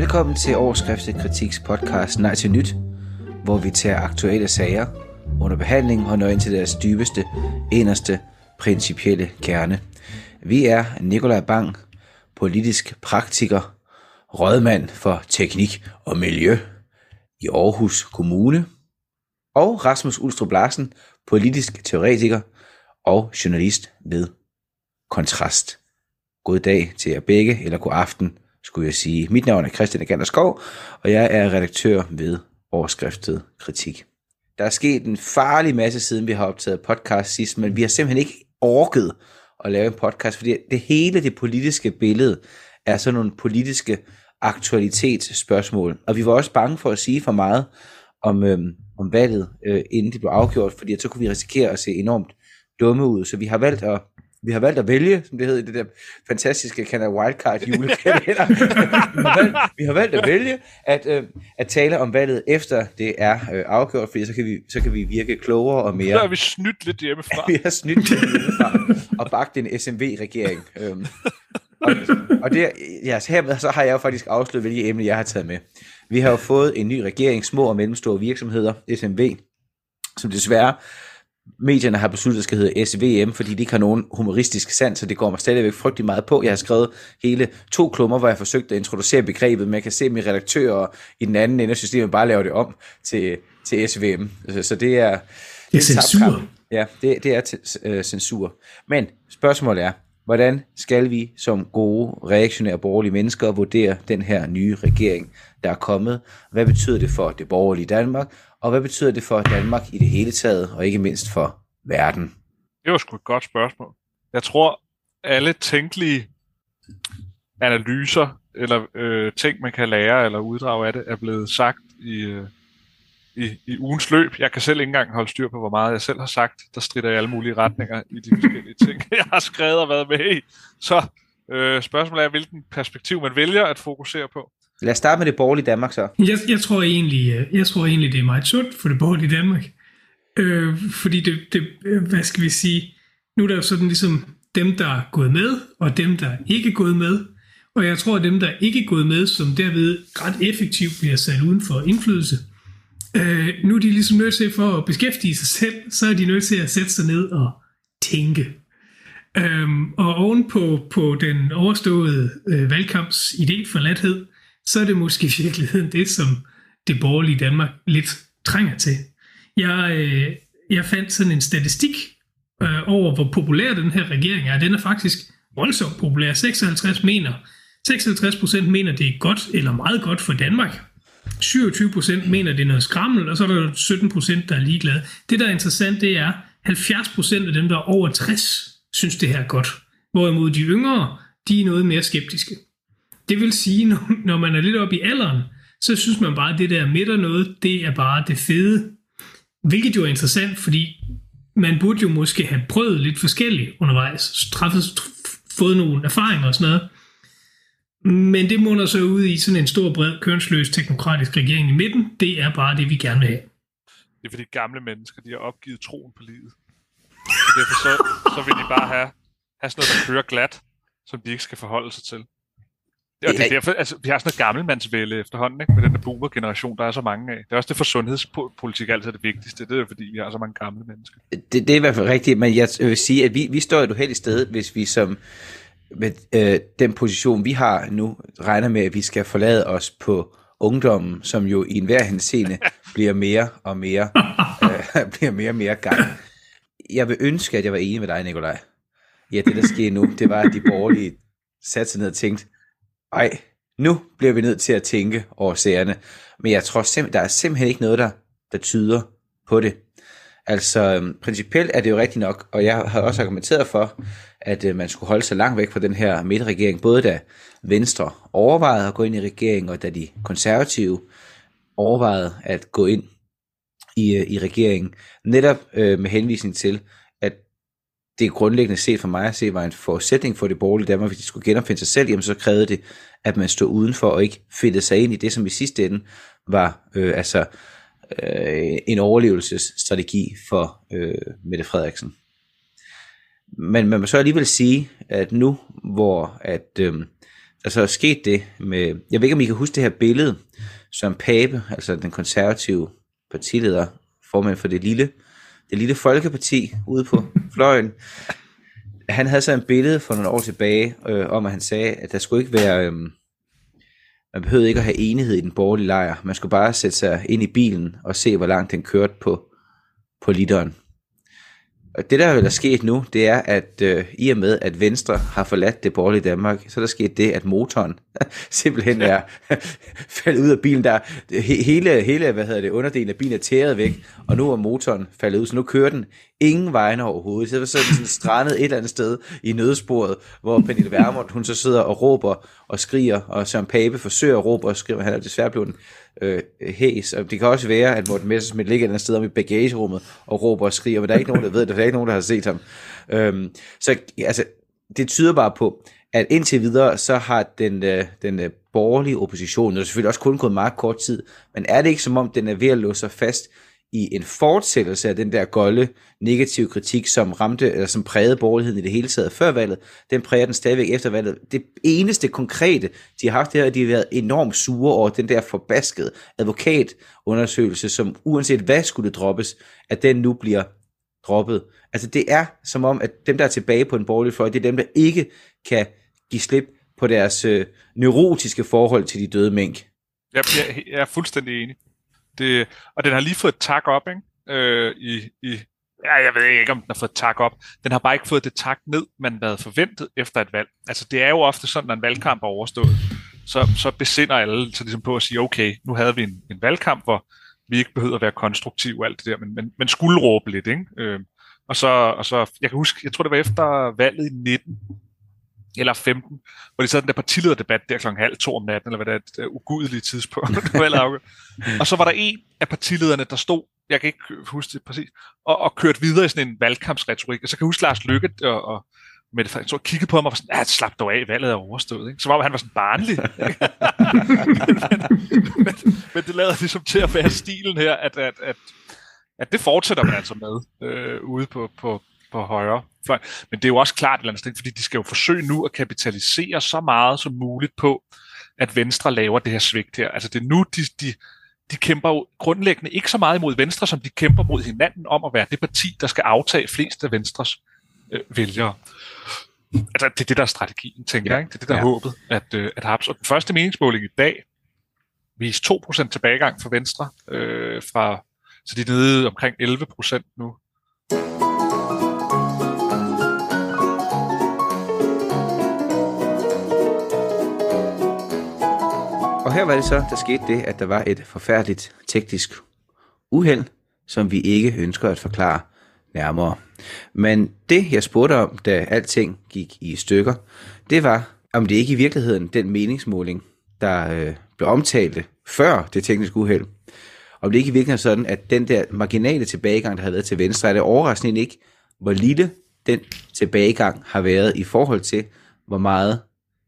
Velkommen til Årskriftet Kritiks podcast Nej til Nyt, hvor vi tager aktuelle sager under behandling og når ind til deres dybeste, inderste, principielle kerne. Vi er Nikolaj Bang, politisk praktiker, rådmand for teknik og miljø i Aarhus Kommune, og Rasmus Ulstrup Larsen, politisk teoretiker og journalist ved Kontrast. God dag til jer begge, eller god aften, skulle jeg sige. Mit navn er Christian Agander Skov, og jeg er redaktør ved overskriftet Kritik. Der er sket en farlig masse siden vi har optaget podcast sidst, men vi har simpelthen ikke orket at lave en podcast, fordi det hele det politiske billede er sådan nogle politiske aktualitetsspørgsmål. Og vi var også bange for at sige for meget om, øhm, om valget, øh, inden det blev afgjort, fordi så kunne vi risikere at se enormt dumme ud. Så vi har valgt at vi har valgt at vælge, som det hedder i det der fantastiske Canada Wildcard julekalender. vi, har valgt, vi har valgt at vælge at, øh, at tale om valget efter det er øh, afgjort, fordi så kan, vi, så kan vi virke klogere og mere. Så har vi snydt lidt hjemmefra. vi har snydt lidt hjemmefra og bagt en SMV-regering. Øhm, og, og det, ja, så hermed så har jeg jo faktisk afsløret, hvilke emne jeg har taget med. Vi har jo fået en ny regering, små og mellemstore virksomheder, SMV, som desværre medierne har besluttet, at det skal hedde SVM, fordi de ikke har nogen humoristisk sans, så det går mig stadigvæk frygtelig meget på. Jeg har skrevet hele to klummer, hvor jeg har forsøgt at introducere begrebet, men jeg kan se, at mine redaktører i den anden ende af systemet bare laver det om til, til SVM. Så det er... Det er censur. Ja, det, det er t- øh, censur. Men spørgsmålet er, hvordan skal vi som gode, reaktionære borgerlige mennesker vurdere den her nye regering, der er kommet? Hvad betyder det for det borgerlige Danmark? Og hvad betyder det for Danmark i det hele taget, og ikke mindst for verden? Det var sgu et godt spørgsmål. Jeg tror, alle tænkelige analyser eller øh, ting, man kan lære eller uddrage af det, er blevet sagt i, øh, i, i ugens løb. Jeg kan selv ikke engang holde styr på, hvor meget jeg selv har sagt. Der strider i alle mulige retninger i de forskellige ting, jeg har skrevet og været med i. Så øh, spørgsmålet er, hvilken perspektiv man vælger at fokusere på. Lad os starte med det borgerlige Danmark så. Jeg, jeg, tror egentlig, øh, jeg tror egentlig, det er meget sundt for det borgerlige Danmark. Øh, fordi det, det, øh, hvad skal vi sige, nu er der jo sådan ligesom dem, der er gået med, og dem, der ikke er gået med. Og jeg tror, at dem, der ikke er gået med, som derved ret effektivt bliver sat uden for indflydelse, øh, nu er de ligesom nødt til for at beskæftige sig selv, så er de nødt til at sætte sig ned og tænke. Øhm, og ovenpå på den overståede øh, valgkamps idé for lathed, så er det måske i virkeligheden det, som det borgerlige Danmark lidt trænger til. Jeg, øh, jeg fandt sådan en statistik øh, over, hvor populær den her regering er. Den er faktisk voldsomt populær. 56 mener, 56 procent mener, det er godt eller meget godt for Danmark. 27 procent mener, det er noget skrammel, og så er der 17 procent, der er ligeglade. Det, der er interessant, det er, 70 procent af dem, der er over 60, synes, det her er godt. Hvorimod de yngre, de er noget mere skeptiske. Det vil sige, når, når man er lidt oppe i alderen, så synes man bare, at det der midter noget, det er bare det fede. Hvilket jo er interessant, fordi man burde jo måske have prøvet lidt forskelligt undervejs, træffet, fået nogle erfaringer og sådan noget. Men det munder så ud i sådan en stor, bred, kønsløs teknokratisk regering i midten. Det er bare det, vi gerne vil have. Det er fordi gamle mennesker, de har opgivet troen på livet. Så derfor så, så vil de bare have, have sådan noget, der kører glat, som de ikke skal forholde sig til. Ja, det er derfor, altså, vi har sådan noget gammelmandsvælde efterhånden, ikke? med den der boomer-generation, der er så mange af. Det er også det for sundhedspolitik altid er det vigtigste. Det er fordi, vi har så mange gamle mennesker. Det, det er i hvert fald rigtigt, men jeg vil sige, at vi, vi står et uheldigt sted, hvis vi som med øh, den position, vi har nu, regner med, at vi skal forlade os på ungdommen, som jo i enhver henseende bliver mere og mere, øh, bliver mere og mere gang. Jeg vil ønske, at jeg var enig med dig, Nikolaj. Ja, det der sker nu, det var, at de borgerlige satte sig ned og tænkte, ej, nu bliver vi nødt til at tænke over serierne. Men jeg tror simpelthen, der er simpelthen ikke noget, der, der tyder på det. Altså, øhm, principielt er det jo rigtigt nok, og jeg har også argumenteret for, at øh, man skulle holde sig langt væk fra den her midterregering, både da Venstre overvejede at gå ind i regeringen, og da de konservative overvejede at gå ind i, øh, i regeringen, netop øh, med henvisning til, det grundlæggende set for mig at se var en forudsætning for det borgerlige Danmark, hvis de skulle genopfinde sig selv, jamen så krævede det, at man stod udenfor og ikke fedtede sig ind i det, som i sidste ende var øh, altså øh, en overlevelsesstrategi for øh, Mette Frederiksen. Men man må så alligevel sige, at nu hvor at øh, altså sket det med, jeg ved ikke om I kan huske det her billede, som Pape, altså den konservative partileder, formand for det lille, det lille folkeparti ude på fløjen, han havde så en billede for nogle år tilbage, øh, om at han sagde, at der skulle ikke være, øh, man behøvede ikke at have enighed i den borgerlige lejr, man skulle bare sætte sig ind i bilen og se, hvor langt den kørte på, på literen. Og det, der er sket nu, det er, at øh, i og med, at Venstre har forladt det borgerlige Danmark, så er der sket det, at motoren simpelthen er faldet ud af bilen. Der hele, hele hvad hedder det, underdelen af bilen er tæret væk, og nu er motoren faldet ud, så nu kører den ingen vegne overhovedet. Så det var sådan, sådan strandet et eller andet sted i nødsporet, hvor Pernille Vermund, hun så sidder og råber og skriger, og Søren Pape forsøger at råbe og skrive, han er desværre blevet øh, hæs. Og det kan også være, at Morten Messerschmidt ligger et eller andet sted om i bagagerummet og råber og skriger, men der er ikke nogen, der ved det. Der er ikke nogen, der har set ham. Øhm, så altså, det tyder bare på, at indtil videre, så har den, øh, den øh, borgerlige opposition, og selvfølgelig også kun gået meget kort tid, men er det ikke som om, den er ved at låse sig fast i en fortsættelse af den der golde negative kritik, som ramte, eller som prægede borgerligheden i det hele taget før valget, den præger den stadigvæk efter valget. Det eneste konkrete, de har haft, det er, at de har været enormt sure over den der forbaskede advokatundersøgelse, som uanset hvad skulle droppes, at den nu bliver droppet. Altså det er som om, at dem, der er tilbage på en borgerlig fløj, det er dem, der ikke kan give slip på deres øh, neurotiske forhold til de døde mink. Jeg, jeg, jeg er fuldstændig enig. Det, og den har lige fået et tak op, ikke? Øh, i, i, ja, jeg ved ikke, om den har fået tak op. Den har bare ikke fået det tak ned, man havde forventet efter et valg. Altså, det er jo ofte sådan, når en valgkamp er overstået, så, så besinder alle så ligesom på at sige, okay, nu havde vi en, en valgkamp, hvor vi ikke behøvede at være konstruktive og alt det der, men, men, men skulle råbe lidt, ikke? Øh, og så, og så, jeg kan huske, jeg tror det var efter valget i 19, eller 15, hvor de sad den der partilederdebat der klokken halv to om natten, eller hvad det er, et ugudeligt tidspunkt. og så var der en af partilederne, der stod, jeg kan ikke huske det præcis, og, og kørte videre i sådan en valgkampsretorik. Og så kan jeg huske Lars Lykke og, og Mette Frederiksen kiggede på mig og var sådan, ja, slap dog af, valget er overstået. Ikke? Så var han var sådan barnlig. men, men, men, det lader ligesom til at være stilen her, at, at, at, at det fortsætter man altså med øh, ude på, på, på højre fløj. Men det er jo også klart et eller andet sted, fordi de skal jo forsøge nu at kapitalisere så meget som muligt på, at Venstre laver det her svigt her. Altså det er nu, de, de, de kæmper jo grundlæggende ikke så meget imod Venstre, som de kæmper mod hinanden om at være det parti, der skal aftage flest af Venstres øh, vælgere. Altså, det er det, der er strategien, tænker ja. jeg. Ikke? Det er det, der ja. er håbet, at, øh, at Harps. Og den første meningsmåling i dag viste 2% tilbagegang for Venstre, øh, fra, så de er nede omkring 11% nu. Og her var det så, der skete det, at der var et forfærdeligt teknisk uheld, som vi ikke ønsker at forklare nærmere. Men det, jeg spurgte om, da alting gik i stykker, det var, om det ikke i virkeligheden den meningsmåling, der øh, blev omtalt før det tekniske uheld, om det ikke i virkeligheden sådan, at den der marginale tilbagegang, der havde været til venstre, er det overraskende ikke, hvor lille den tilbagegang har været i forhold til, hvor meget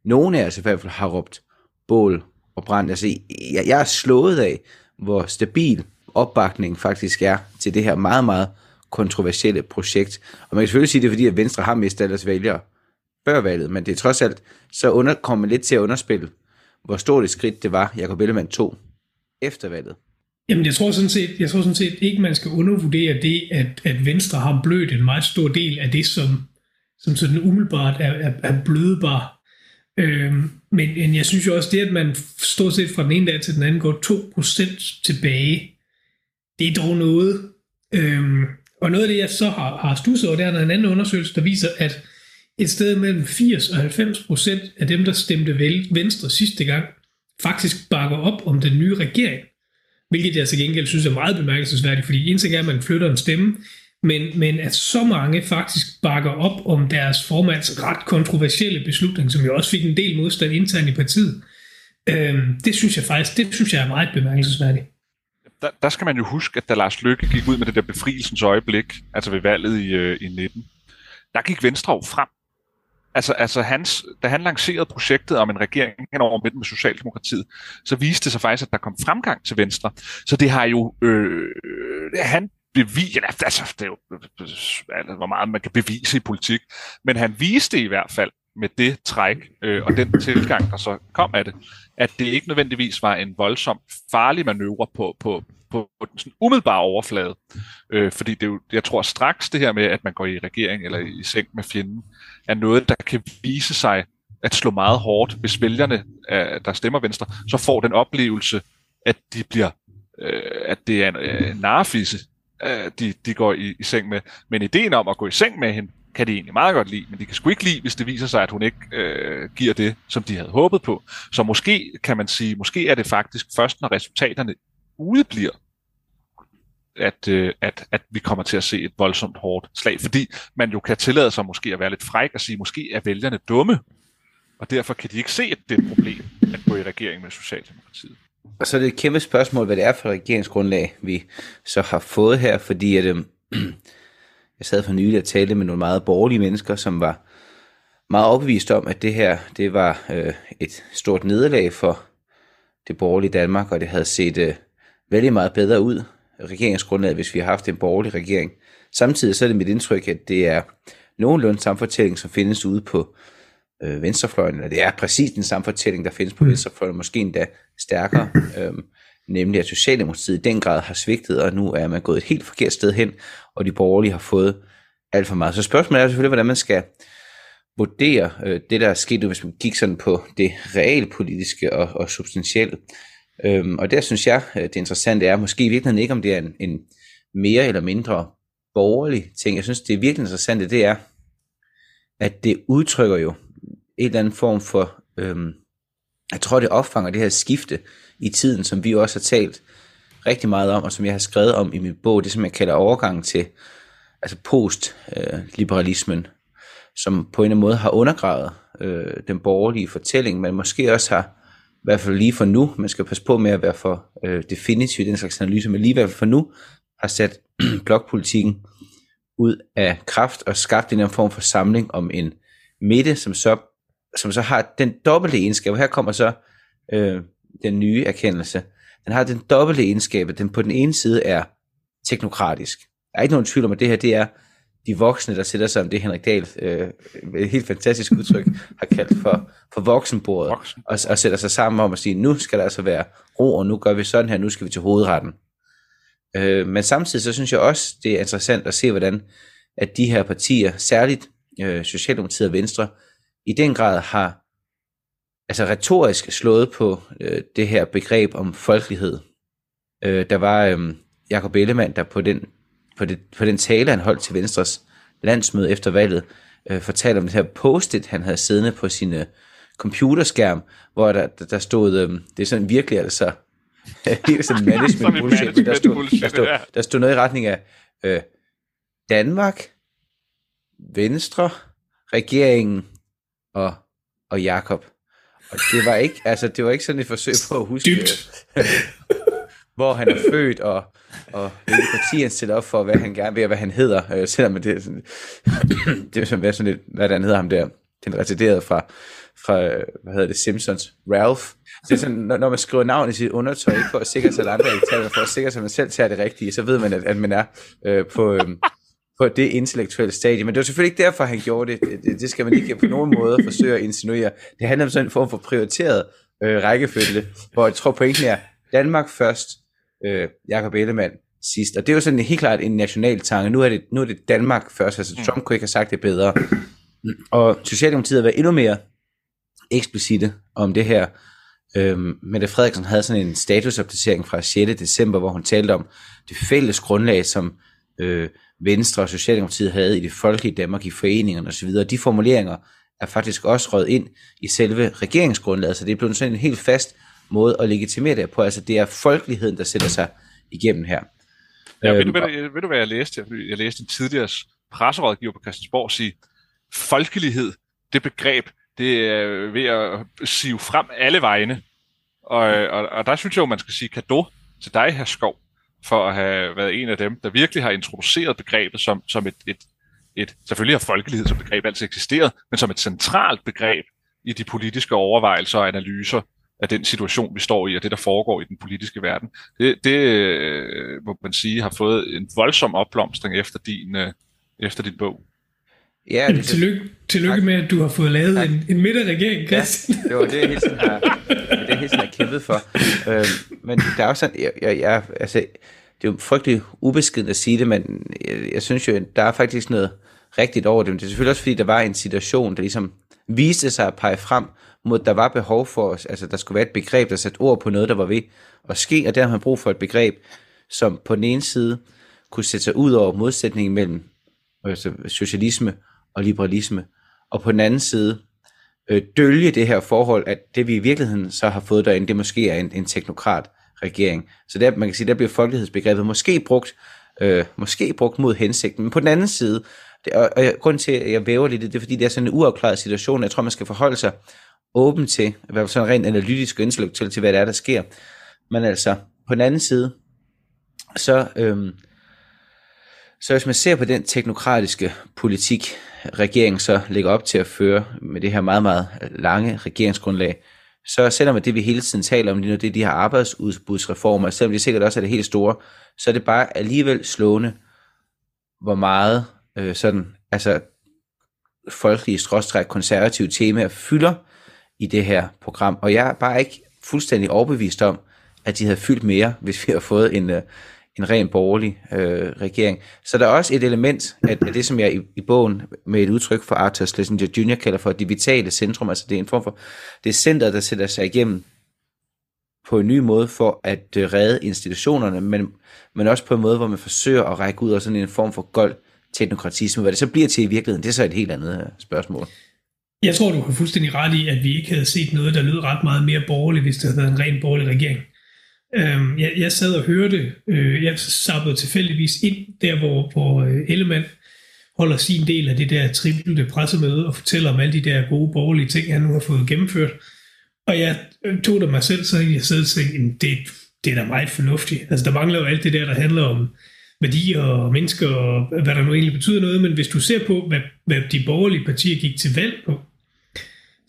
nogen af os i hvert fald har råbt bål og brand. Altså, jeg, jeg er slået af, hvor stabil opbakningen faktisk er til det her meget, meget kontroversielle projekt. Og man kan selvfølgelig sige, at det er fordi, at Venstre har mistet deres vælgere før valget, men det er trods alt, så under, kommer man lidt til at underspille, hvor stort et skridt det var, Jacob Ellemann tog efter valget. Jamen, jeg tror sådan set, jeg tror sådan set ikke, man skal undervurdere det, at, at Venstre har blødt en meget stor del af det, som, som sådan umiddelbart er, er, er blødbar. Øhm, men, men jeg synes jo også, det, at man stort set fra den ene dag til den anden går 2% tilbage, det er dog noget. Øh, og noget af det, jeg så har, har stusset over, det er, der er en anden undersøgelse, der viser, at et sted mellem 80 og 90 procent af dem, der stemte Venstre sidste gang, faktisk bakker op om den nye regering. Hvilket jeg til gengæld synes er meget bemærkelsesværdigt, fordi en ting er, at man flytter en stemme, men, men at så mange faktisk bakker op om deres formands ret kontroversielle beslutning, som jo også fik en del modstand internt i partiet, øh, det synes jeg faktisk, det synes jeg er meget bemærkelsesværdigt. Der, der skal man jo huske, at da Lars Løkke gik ud med det der befrielsens øjeblik, altså ved valget i, øh, i 19, der gik Venstre jo frem. Altså, altså hans, da han lancerede projektet om en regering henover midten med Socialdemokratiet, så viste det sig faktisk, at der kom fremgang til Venstre. Så det har jo, øh, øh han bevise, altså det er jo, altså, hvor meget man kan bevise i politik, men han viste i hvert fald, med det træk øh, og den tilgang, der så kom af det, at det ikke nødvendigvis var en voldsom farlig manøvre på, på, på, på den sådan umiddelbare overflade. Øh, fordi det er jo, jeg tror straks det her med, at man går i regering eller i seng med fjenden, er noget, der kan vise sig at slå meget hårdt, hvis vælgerne, øh, der stemmer Venstre, så får den oplevelse, at de bliver, øh, at det er en øh, narfisse, øh, de, de går i, i seng med. Men ideen om at gå i seng med hende, kan de egentlig meget godt lide, men de kan sgu ikke lide, hvis det viser sig, at hun ikke øh, giver det, som de havde håbet på. Så måske kan man sige, måske er det faktisk først, når resultaterne udebliver, at, øh, at, at vi kommer til at se et voldsomt hårdt slag, fordi man jo kan tillade sig måske at være lidt fræk og sige, måske er vælgerne dumme, og derfor kan de ikke se, at det er et problem at gå i regering med Socialdemokratiet. Og så er det et kæmpe spørgsmål, hvad det er for regeringsgrundlag, vi så har fået her, fordi at, øh, jeg sad for nylig og talte med nogle meget borgerlige mennesker, som var meget opbevist om, at det her det var øh, et stort nederlag for det borgerlige Danmark, og det havde set øh, vældig meget bedre ud, regeringsgrundlaget, hvis vi har haft en borgerlig regering. Samtidig så er det mit indtryk, at det er nogenlunde samme fortælling, som findes ude på øh, venstrefløjen, eller det er præcis den samme fortælling, der findes på mm. venstrefløjen, måske endda stærkere, øh, nemlig at Socialdemokratiet i den grad har svigtet, og nu er man gået et helt forkert sted hen, og de borgerlige har fået alt for meget. Så spørgsmålet er selvfølgelig, hvordan man skal vurdere øh, det, der er sket, hvis man gik sådan på det realpolitiske og, og substantielle. Øhm, og der synes jeg, øh, det interessante er måske i virkeligheden ikke, om det er en, en mere eller mindre borgerlig ting. Jeg synes, det er virkelig interessante, det er, at det udtrykker jo en eller anden form for, øhm, jeg tror det opfanger det her skifte i tiden, som vi også har talt rigtig meget om, og som jeg har skrevet om i min bog, det som jeg kalder overgang til altså post-liberalismen, øh, som på en eller anden måde har undergravet øh, den borgerlige fortælling, men måske også har, i hvert fald lige for nu, man skal passe på med at være for øh, definitiv i den slags analyse, men lige i hvert fald for nu, har sat blokpolitikken ud af kraft og skabt en eller anden form for samling om en midte, som så, som så har den dobbelte egenskab. Her kommer så øh, den nye erkendelse. Den har den dobbelte egenskab, at den på den ene side er teknokratisk. Der er ikke nogen tvivl om, at det her det er de voksne, der sætter sig om det, Henrik Dahl, øh, et helt fantastisk udtryk, har kaldt for, for voksenbordet, Voksen. og, og sætter sig sammen om at sige, nu skal der altså være ro, og nu gør vi sådan her, nu skal vi til hovedretten. Øh, men samtidig så synes jeg også, det er interessant at se, hvordan at de her partier, særligt øh, Socialdemokratiet og Venstre, i den grad har altså retorisk slået på øh, det her begreb om folkelighed. Øh, der var øh, Jakob Ellemann, der på den, på, det, på den tale, han holdt til Venstres landsmøde efter valget, øh, fortalte om det her post-it, han havde siddende på sin øh, computerskærm, hvor der, der, der stod, øh, det er sådan virkelig altså, helt sådan management bullshit, der stod, der, stod, der stod noget i retning af øh, Danmark, Venstre, regeringen og, og Jakob. Og det var ikke, altså, det var ikke sådan et forsøg på at huske, hvor han er født, og, og hvilke partier han stiller op for, hvad han gerne vil, og hvad han hedder. Øh, selvom det er sådan, det er sådan, sådan lidt, hvad han hedder ham der, den retarderede fra, fra, hvad hedder det, Simpsons, Ralph. Så det er sådan, når, når man skriver navn i sit undertøj, ikke for at sikre sig, at andre ikke tager for at sikre sig, at man selv tager det rigtige, så ved man, at, at man er øh, på, øh, på det intellektuelle stadie. Men det var selvfølgelig ikke derfor, han gjorde det. Det, det skal man ikke på nogen måde forsøge at insinuere. Det handler om sådan en form for prioriteret øh, rækkefølge, hvor jeg tror pointen er, Danmark først, øh, Jakob Ellemann sidst. Og det er jo sådan helt klart en national tanke. Nu er det, nu er det Danmark først. Altså. Trump kunne ikke have sagt det bedre. Og Socialdemokratiet har været endnu mere eksplicite om det her. Øhm, Mette Frederiksen havde sådan en statusopdatering fra 6. december, hvor hun talte om det fælles grundlag, som øh, Venstre og Socialdemokratiet havde i det folkelige Danmark, i foreningerne osv. De formuleringer er faktisk også røget ind i selve regeringsgrundlaget, så det er blevet sådan en helt fast måde at legitimere det på. Altså det er folkeligheden, der sætter sig igennem her. Ja, ved, du, øhm, ved, ved du, hvad jeg læste? Jeg læste en tidligere presserådgiver på Christiansborg sige, folkelighed, det begreb, det er ved at sive frem alle vegne. Og, og, og der synes jeg jo, man skal sige kado til dig, her Skov, for at have været en af dem, der virkelig har introduceret begrebet som, som et, et, et, selvfølgelig har folkelighed som begreb altid eksisteret, men som et centralt begreb i de politiske overvejelser og analyser af den situation, vi står i, og det, der foregår i den politiske verden. Det, det øh, må man sige, har fået en voldsom opblomstring efter din, øh, efter din bog. Ja, det, tillykke, tillykke med, at du har fået lavet tak. en, en midterregering, Christian. Ja, det var det, jeg hele tiden har, hele tiden har kæmpet for. Øh, men der er også sådan, jeg, jeg, jeg, altså, det er jo frygteligt ubeskeden at sige det, men jeg, jeg synes jo, der er faktisk noget rigtigt over det. Men det er selvfølgelig også, fordi der var en situation, der ligesom viste sig at pege frem mod, at der var behov for os, altså der skulle være et begreb, der satte ord på noget, der var ved at ske, og der har man brug for et begreb, som på den ene side kunne sætte sig ud over modsætningen mellem altså socialisme og liberalisme, og på den anden side øh, dølge det her forhold, at det vi i virkeligheden så har fået derinde, det måske er en, en teknokrat regering. Så der, man kan sige, der bliver folkelighedsbegrebet måske brugt, øh, måske brugt mod hensigten, men på den anden side, det, og, og grund til, at jeg væver lidt, det er fordi, det er sådan en uafklaret situation, jeg tror, man skal forholde sig åben til, i hvert fald sådan rent analytisk og intellektuelt til, hvad der er, der sker. Men altså, på den anden side, så, øhm, så hvis man ser på den teknokratiske politik, regeringen så lægger op til at føre med det her meget, meget lange regeringsgrundlag, så selvom det vi hele tiden taler om lige nu, det er de her arbejdsudbudsreformer, selvom det sikkert også er det helt store, så er det bare alligevel slående, hvor meget øh, sådan, altså folkelige stråstræk konservative temaer fylder i det her program. Og jeg er bare ikke fuldstændig overbevist om, at de havde fyldt mere, hvis vi har fået en, øh, en ren borgerlig øh, regering. Så der er også et element af, af det, som jeg i, i bogen med et udtryk for Arthur Schlesinger Jr. kalder for det vitale centrum, altså det er en form for, det center, der sætter sig igennem på en ny måde for at øh, redde institutionerne, men, men også på en måde, hvor man forsøger at række ud af sådan en form for gold teknokratisme. Hvad det så bliver til i virkeligheden, det er så et helt andet øh, spørgsmål. Jeg tror, du har fuldstændig ret i, at vi ikke havde set noget, der lød ret meget mere borgerligt, hvis det havde været en ren borgerlig regering. Øhm, jeg, jeg sad og hørte, øh, jeg sappede tilfældigvis ind der, hvor, hvor øh, Ellemann holder sin del af det der trippelte pressemøde og fortæller om alle de der gode borgerlige ting, han nu har fået gennemført. Og jeg øh, tog det mig selv, så jeg sad og tænkte, det, det er da meget fornuftigt. Altså der mangler jo alt det der, der handler om værdier og mennesker og hvad der nu egentlig betyder noget, men hvis du ser på, hvad, hvad de borgerlige partier gik til valg på,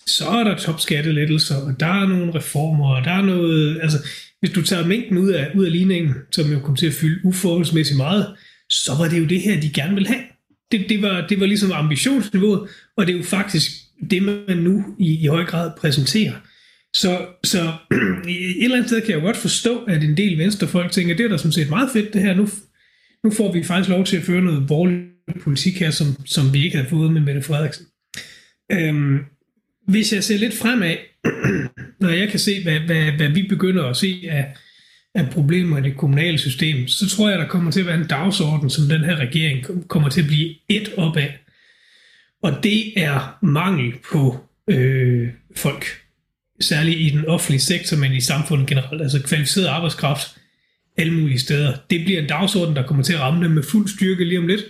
så er der topskattelettelser, og der er nogle reformer, og der er noget, altså hvis du tager mængden ud af, ud af ligningen, som jo kom til at fylde uforholdsmæssigt meget, så var det jo det her, de gerne vil have. Det, det, var, det var ligesom ambitionsniveauet, og det er jo faktisk det, man nu i, i høj grad præsenterer. Så, så et eller andet sted kan jeg jo godt forstå, at en del venstrefolk tænker, det er da sådan set meget fedt det her, nu, nu får vi faktisk lov til at føre noget borgerlig politik her, som, som vi ikke havde fået med Mette Frederiksen. Øhm, hvis jeg ser lidt fremad, når jeg kan se, hvad, hvad, hvad vi begynder at se af, af problemer i det kommunale system, så tror jeg, der kommer til at være en dagsorden, som den her regering kommer til at blive et op af. Og det er mangel på øh, folk. Særligt i den offentlige sektor, men i samfundet generelt. Altså kvalificeret arbejdskraft alle mulige steder. Det bliver en dagsorden, der kommer til at ramme dem med fuld styrke lige om lidt.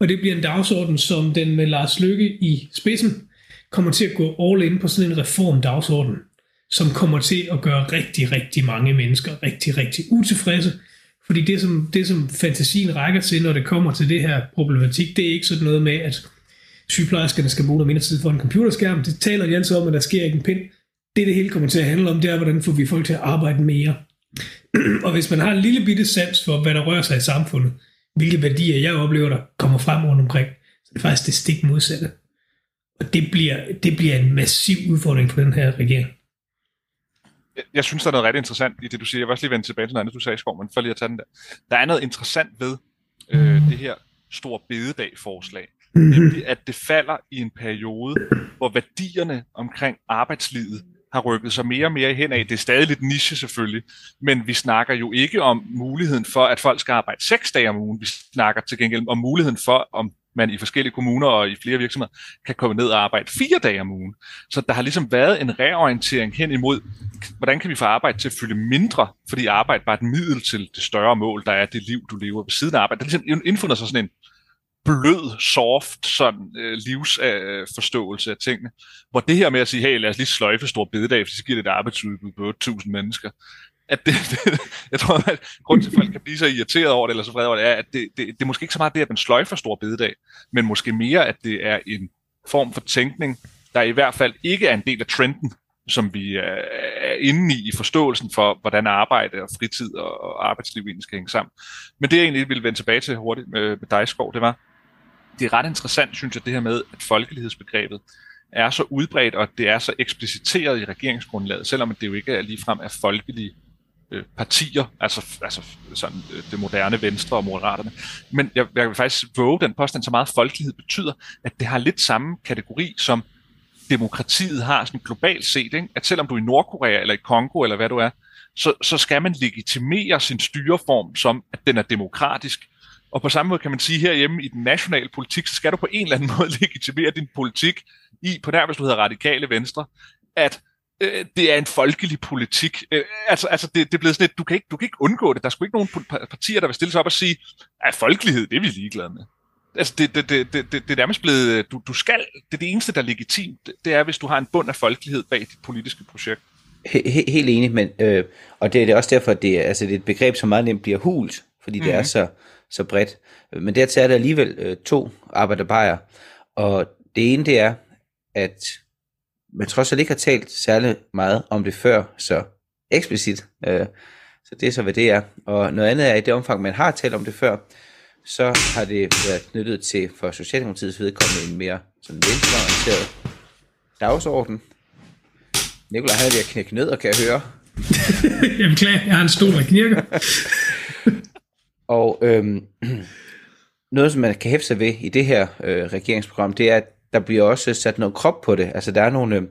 Og det bliver en dagsorden, som den med Lars Lykke i spidsen kommer til at gå all in på sådan en reformdagsorden, som kommer til at gøre rigtig, rigtig mange mennesker rigtig, rigtig utilfredse. Fordi det som, det, som fantasien rækker til, når det kommer til det her problematik, det er ikke sådan noget med, at sygeplejerskerne skal bruge noget mindre tid for en computerskærm. Det taler de altid om, at der sker ikke en pind. Det, det hele kommer til at handle om, det er, hvordan får vi folk til at arbejde mere. og hvis man har en lille bitte sans for, hvad der rører sig i samfundet, hvilke værdier jeg oplever, der kommer frem rundt omkring, så det er faktisk det stik modsatte. Og det bliver, det bliver en massiv udfordring for den her regering. Jeg, jeg synes, der er noget ret interessant i det, du siger. Jeg vil også lige vende tilbage til noget andet, du sagde i skov, men for lige at tage den der. Der er noget interessant ved øh, det her stor bededag-forslag. Mm-hmm. Nemlig, at det falder i en periode, hvor værdierne omkring arbejdslivet har rykket sig mere og mere hen af. Det er stadig lidt niche selvfølgelig, men vi snakker jo ikke om muligheden for, at folk skal arbejde seks dage om ugen. Vi snakker til gengæld om muligheden for, om man i forskellige kommuner og i flere virksomheder kan komme ned og arbejde fire dage om ugen. Så der har ligesom været en reorientering hen imod, hvordan kan vi få arbejde til at fylde mindre, fordi arbejde bare er et middel til det større mål, der er det liv, du lever ved siden af arbejde. Der er ligesom indfundet sig sådan en blød, soft sådan, øh, livsforståelse øh, af tingene. Hvor det her med at sige, hey, lad os lige sløjfe stor bededag, for så giver det et arbejdsudbud på 8.000 mennesker. At det, det, jeg tror, at grund til, at folk kan blive så irriteret over det, eller så vrede over det, er, at det, det, det er måske ikke så meget det, at man sløjfer stor bededag, men måske mere, at det er en form for tænkning, der i hvert fald ikke er en del af trenden, som vi er inde i, i forståelsen for, hvordan arbejde og fritid og arbejdsliv egentlig skal hænge sammen. Men det, jeg egentlig ville vende tilbage til hurtigt med, med dig, Skov, det var, det er ret interessant, synes jeg, det her med, at folkelighedsbegrebet er så udbredt, og det er så ekspliciteret i regeringsgrundlaget, selvom det jo ikke er ligefrem er folkelige øh, partier, altså, altså sådan, øh, det moderne venstre og moderaterne. Men jeg, jeg vil faktisk våge den påstand, så meget folkelighed betyder, at det har lidt samme kategori som demokratiet har sådan globalt set, ikke? at selvom du er i Nordkorea eller i Kongo eller hvad du er, så, så skal man legitimere sin styreform som, at den er demokratisk. Og på samme måde kan man sige herhjemme i den nationale politik, så skal du på en eller anden måde legitimere din politik i, på nær hvis du hedder radikale venstre, at øh, det er en folkelig politik. Øh, altså, altså det, det er blevet sådan et, du kan, ikke, du kan ikke undgå det. Der er sgu ikke nogen partier, der vil stille sig op og sige, at folkelighed, det er vi ligeglade med. Altså, det, det, det, det, det, det er nærmest blevet, du, du skal, det er det eneste, der er legitimt, det er, hvis du har en bund af folkelighed bag dit politiske projekt. He, helt enig, men, øh, og det, det er også derfor, det, altså, det er et begreb, som meget nemt bliver hult, fordi mm-hmm. det er mhm. så, så bredt. Men dertil er der alligevel øh, to arbejderbejer, og det ene det er, at man trods alt ikke har talt særlig meget om det før, så eksplicit. Øh, så det er så, hvad det er. Og noget andet er, i det omfang, man har talt om det før, så har det været knyttet til for Socialdemokratiets vedkommende en mere sådan venstreorienteret dagsorden. Nikolaj havde ved at knække ned, og kan jeg høre. jeg beklager, jeg har en stol, der knirker. og øhm, noget, som man kan hæfte sig ved i det her øh, regeringsprogram, det er, at der bliver også sat noget krop på det. Altså der er nogle, øh,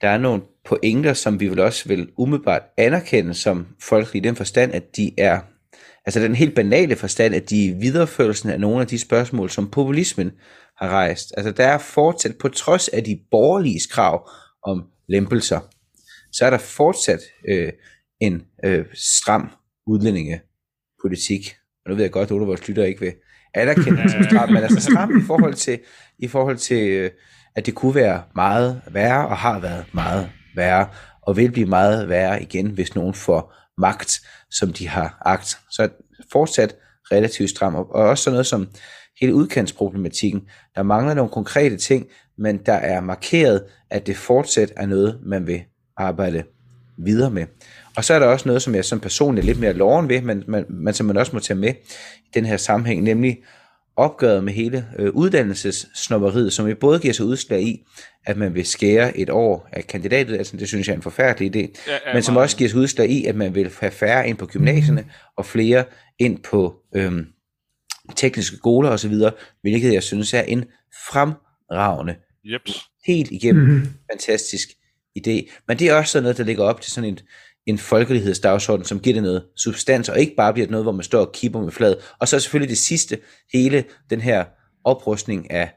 der er nogle pointer, som vi vil også vil umiddelbart anerkende som folk i den forstand, at de er, altså den helt banale forstand, at de er videreførelsen af nogle af de spørgsmål, som populismen har rejst. Altså der er fortsat, på trods af de borgerlige krav om lempelser, så er der fortsat øh, en øh, stram udlændingepolitik. Og nu ved jeg godt, at nogle af vores lytter ikke vil anerkende som stram, men altså stram i forhold til, i forhold til øh, at det kunne være meget værre, og har været meget værre, og vil blive meget værre igen, hvis nogen får magt, som de har agt. Så fortsat relativt stram, og også sådan noget som hele udkantsproblematikken. Der mangler nogle konkrete ting, men der er markeret, at det fortsat er noget, man vil arbejde videre med. Og så er der også noget, som jeg som person er lidt mere loven ved, men, men, men som man også må tage med i den her sammenhæng, nemlig opgøret med hele øh, uddannelsessnopperiet, som jo både giver sig udslag i, at man vil skære et år af kandidatet, altså det synes jeg er en forfærdelig idé, ja, ja, men som også giver sig udslag i, at man vil have færre ind på gymnasierne, og flere ind på øhm, tekniske skoler osv., hvilket jeg synes er en fremragende, yep. helt igennem mm-hmm. fantastisk idé. Men det er også sådan noget, der ligger op til sådan en, en folkelighedsdagsorden, som giver det noget substans, og ikke bare bliver noget, hvor man står og kipper med flad. Og så selvfølgelig det sidste, hele den her oprustning af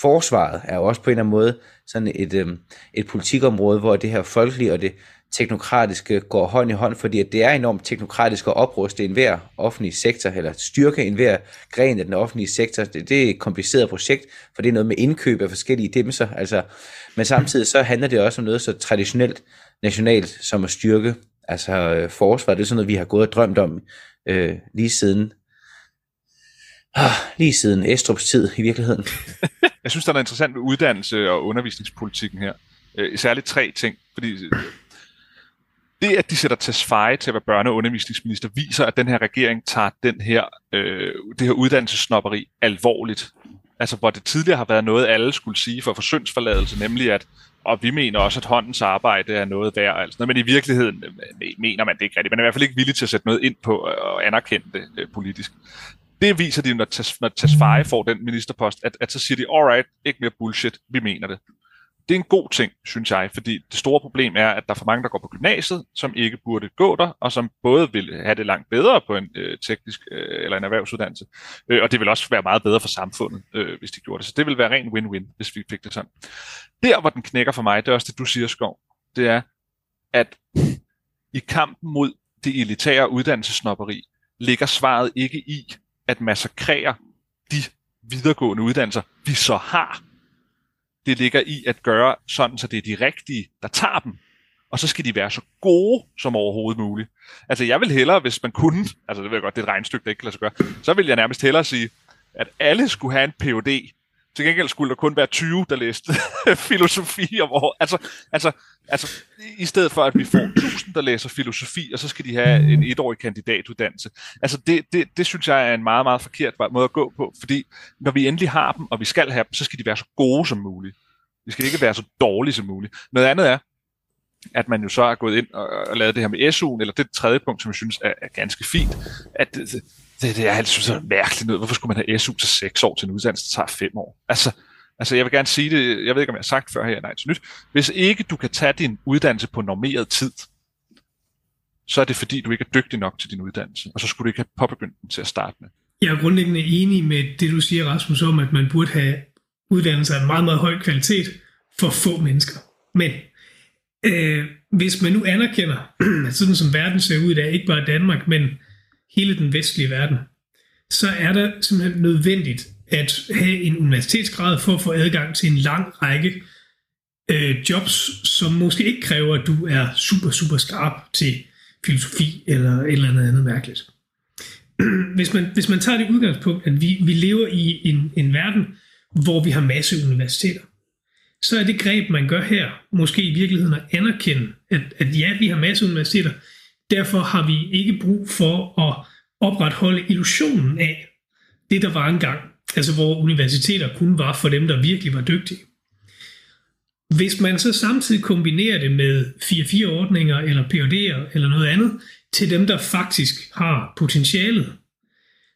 forsvaret, er jo også på en eller anden måde sådan et, øhm, et politikområde, hvor det her folkelige og det teknokratiske går hånd i hånd, fordi at det er enormt teknokratisk at opruste enhver offentlig sektor, eller styrke enhver gren af den offentlige sektor. Det, det er et kompliceret projekt, for det er noget med indkøb af forskellige dimser, altså, men samtidig så handler det også om noget så traditionelt nationalt som at styrke altså øh, forsvaret. Det er sådan noget, vi har gået og drømt om øh, lige siden ah, lige siden Estrups tid i virkeligheden. Jeg synes, der er noget interessant ved uddannelse og undervisningspolitikken her. Øh, særligt tre ting, fordi øh, det, at de sætter Tesfaye til at være børne- og undervisningsminister, viser, at den her regering tager den her, øh, det her uddannelsesnopperi alvorligt. Altså, hvor det tidligere har været noget, alle skulle sige for forsyndsforladelse, nemlig at og vi mener også, at håndens arbejde er noget værd, altså noget, men i virkeligheden øh, mener man det ikke rigtigt. Man er i hvert fald ikke villig til at sætte noget ind på øh, og anerkende det øh, politisk. Det viser de, når, når Tesfaye får den ministerpost, at, at så siger de, alright, ikke mere bullshit, vi mener det det er en god ting, synes jeg, fordi det store problem er, at der er for mange, der går på gymnasiet, som ikke burde gå der, og som både vil have det langt bedre på en øh, teknisk øh, eller en erhvervsuddannelse, øh, og det vil også være meget bedre for samfundet, øh, hvis de gjorde det. Så det vil være ren win-win, hvis vi fik det sådan. Der, hvor den knækker for mig, det er også det, du siger, Skov, det er, at i kampen mod det elitære uddannelsesnopperi, ligger svaret ikke i at massakrere de videregående uddannelser, vi så har det ligger i at gøre sådan, så det er de rigtige, der tager dem. Og så skal de være så gode som overhovedet muligt. Altså jeg vil hellere, hvis man kunne, altså det ved jeg godt, det er et regnstykke, der ikke kan lade sig gøre, så vil jeg nærmest hellere sige, at alle skulle have en PhD, til gengæld skulle der kun være 20, der læste filosofi om året. Altså, altså, altså, i stedet for, at vi får 1000, der læser filosofi, og så skal de have en etårig kandidatuddannelse. Altså, det, det, det synes jeg er en meget, meget forkert måde at gå på, fordi når vi endelig har dem, og vi skal have dem, så skal de være så gode som muligt. De skal ikke være så dårlige som muligt. Noget andet er, at man jo så er gået ind og, og lavet det her med SU'en, eller det tredje punkt, som jeg synes er, er ganske fint, at det, det, det er altid så mærkeligt noget. Hvorfor skulle man have SU til 6 år til en uddannelse, der tager 5 år? Altså, altså, jeg vil gerne sige det, jeg ved ikke, om jeg har sagt før her, nej, til nyt. Hvis ikke du kan tage din uddannelse på normeret tid, så er det fordi, du ikke er dygtig nok til din uddannelse, og så skulle du ikke have påbegyndt den til at starte med. Jeg er grundlæggende enig med det, du siger, Rasmus, om, at man burde have uddannelser af meget, meget høj kvalitet for få mennesker. Men øh, hvis man nu anerkender, at sådan som verden ser ud i dag, ikke bare Danmark, men hele den vestlige verden, så er det simpelthen nødvendigt at have en universitetsgrad for at få adgang til en lang række øh, jobs, som måske ikke kræver, at du er super, super skarp til filosofi eller et eller andet andet mærkeligt. Hvis man, hvis man tager det udgangspunkt, at vi, vi lever i en, en verden, hvor vi har masse universiteter, så er det greb, man gør her, måske i virkeligheden at anerkende, at, at ja, vi har masser af universiteter, derfor har vi ikke brug for at opretholde illusionen af det, der var engang. Altså hvor universiteter kun var for dem, der virkelig var dygtige. Hvis man så samtidig kombinerer det med 4-4-ordninger eller PhD'er eller noget andet, til dem, der faktisk har potentialet,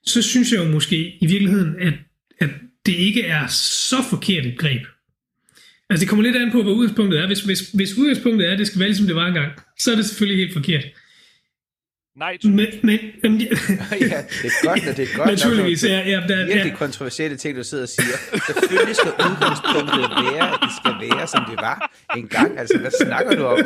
så synes jeg jo måske i virkeligheden, at, at det ikke er så forkert et greb. Altså det kommer lidt an på, hvad udgangspunktet er. Hvis, hvis, hvis udgangspunktet er, at det skal være ligesom det var engang, så er det selvfølgelig helt forkert. Nej, Men, men, men ja, det er godt, at det er godt. naturligvis, ja, ja, der, virkelig ja, kontroversielle ting, du sidder og siger. Selvfølgelig skal udgangspunktet være, at det skal være, som det var engang. Altså, hvad snakker du om?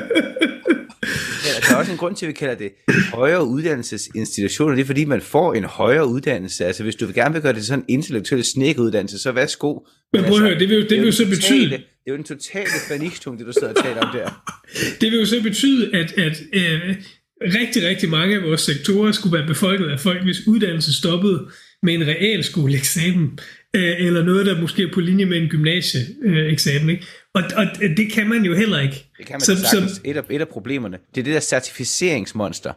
Ja, der er også en grund til, at vi kalder det højere uddannelsesinstitutioner. Det er, fordi man får en højere uddannelse. Altså, hvis du vil gerne vil gøre det sådan en intellektuel snækkeuddannelse, så værsgo. men prøv at høre, det vil, jo- det vil jo så betyde, Det er jo den totale paniktung, det du sidder og taler om der. det vil jo så betyde, at, at øh, rigtig, rigtig mange af vores sektorer skulle være befolket af folk, hvis uddannelse stoppede med en realskoleeksamen, øh, eller noget, der måske er på linje med en gymnasieeksamen. Ikke? Og, og det kan man jo heller ikke. Det kan man Så- så, så- sagtens. Et, af, et af problemerne, det er det der certificeringsmonster.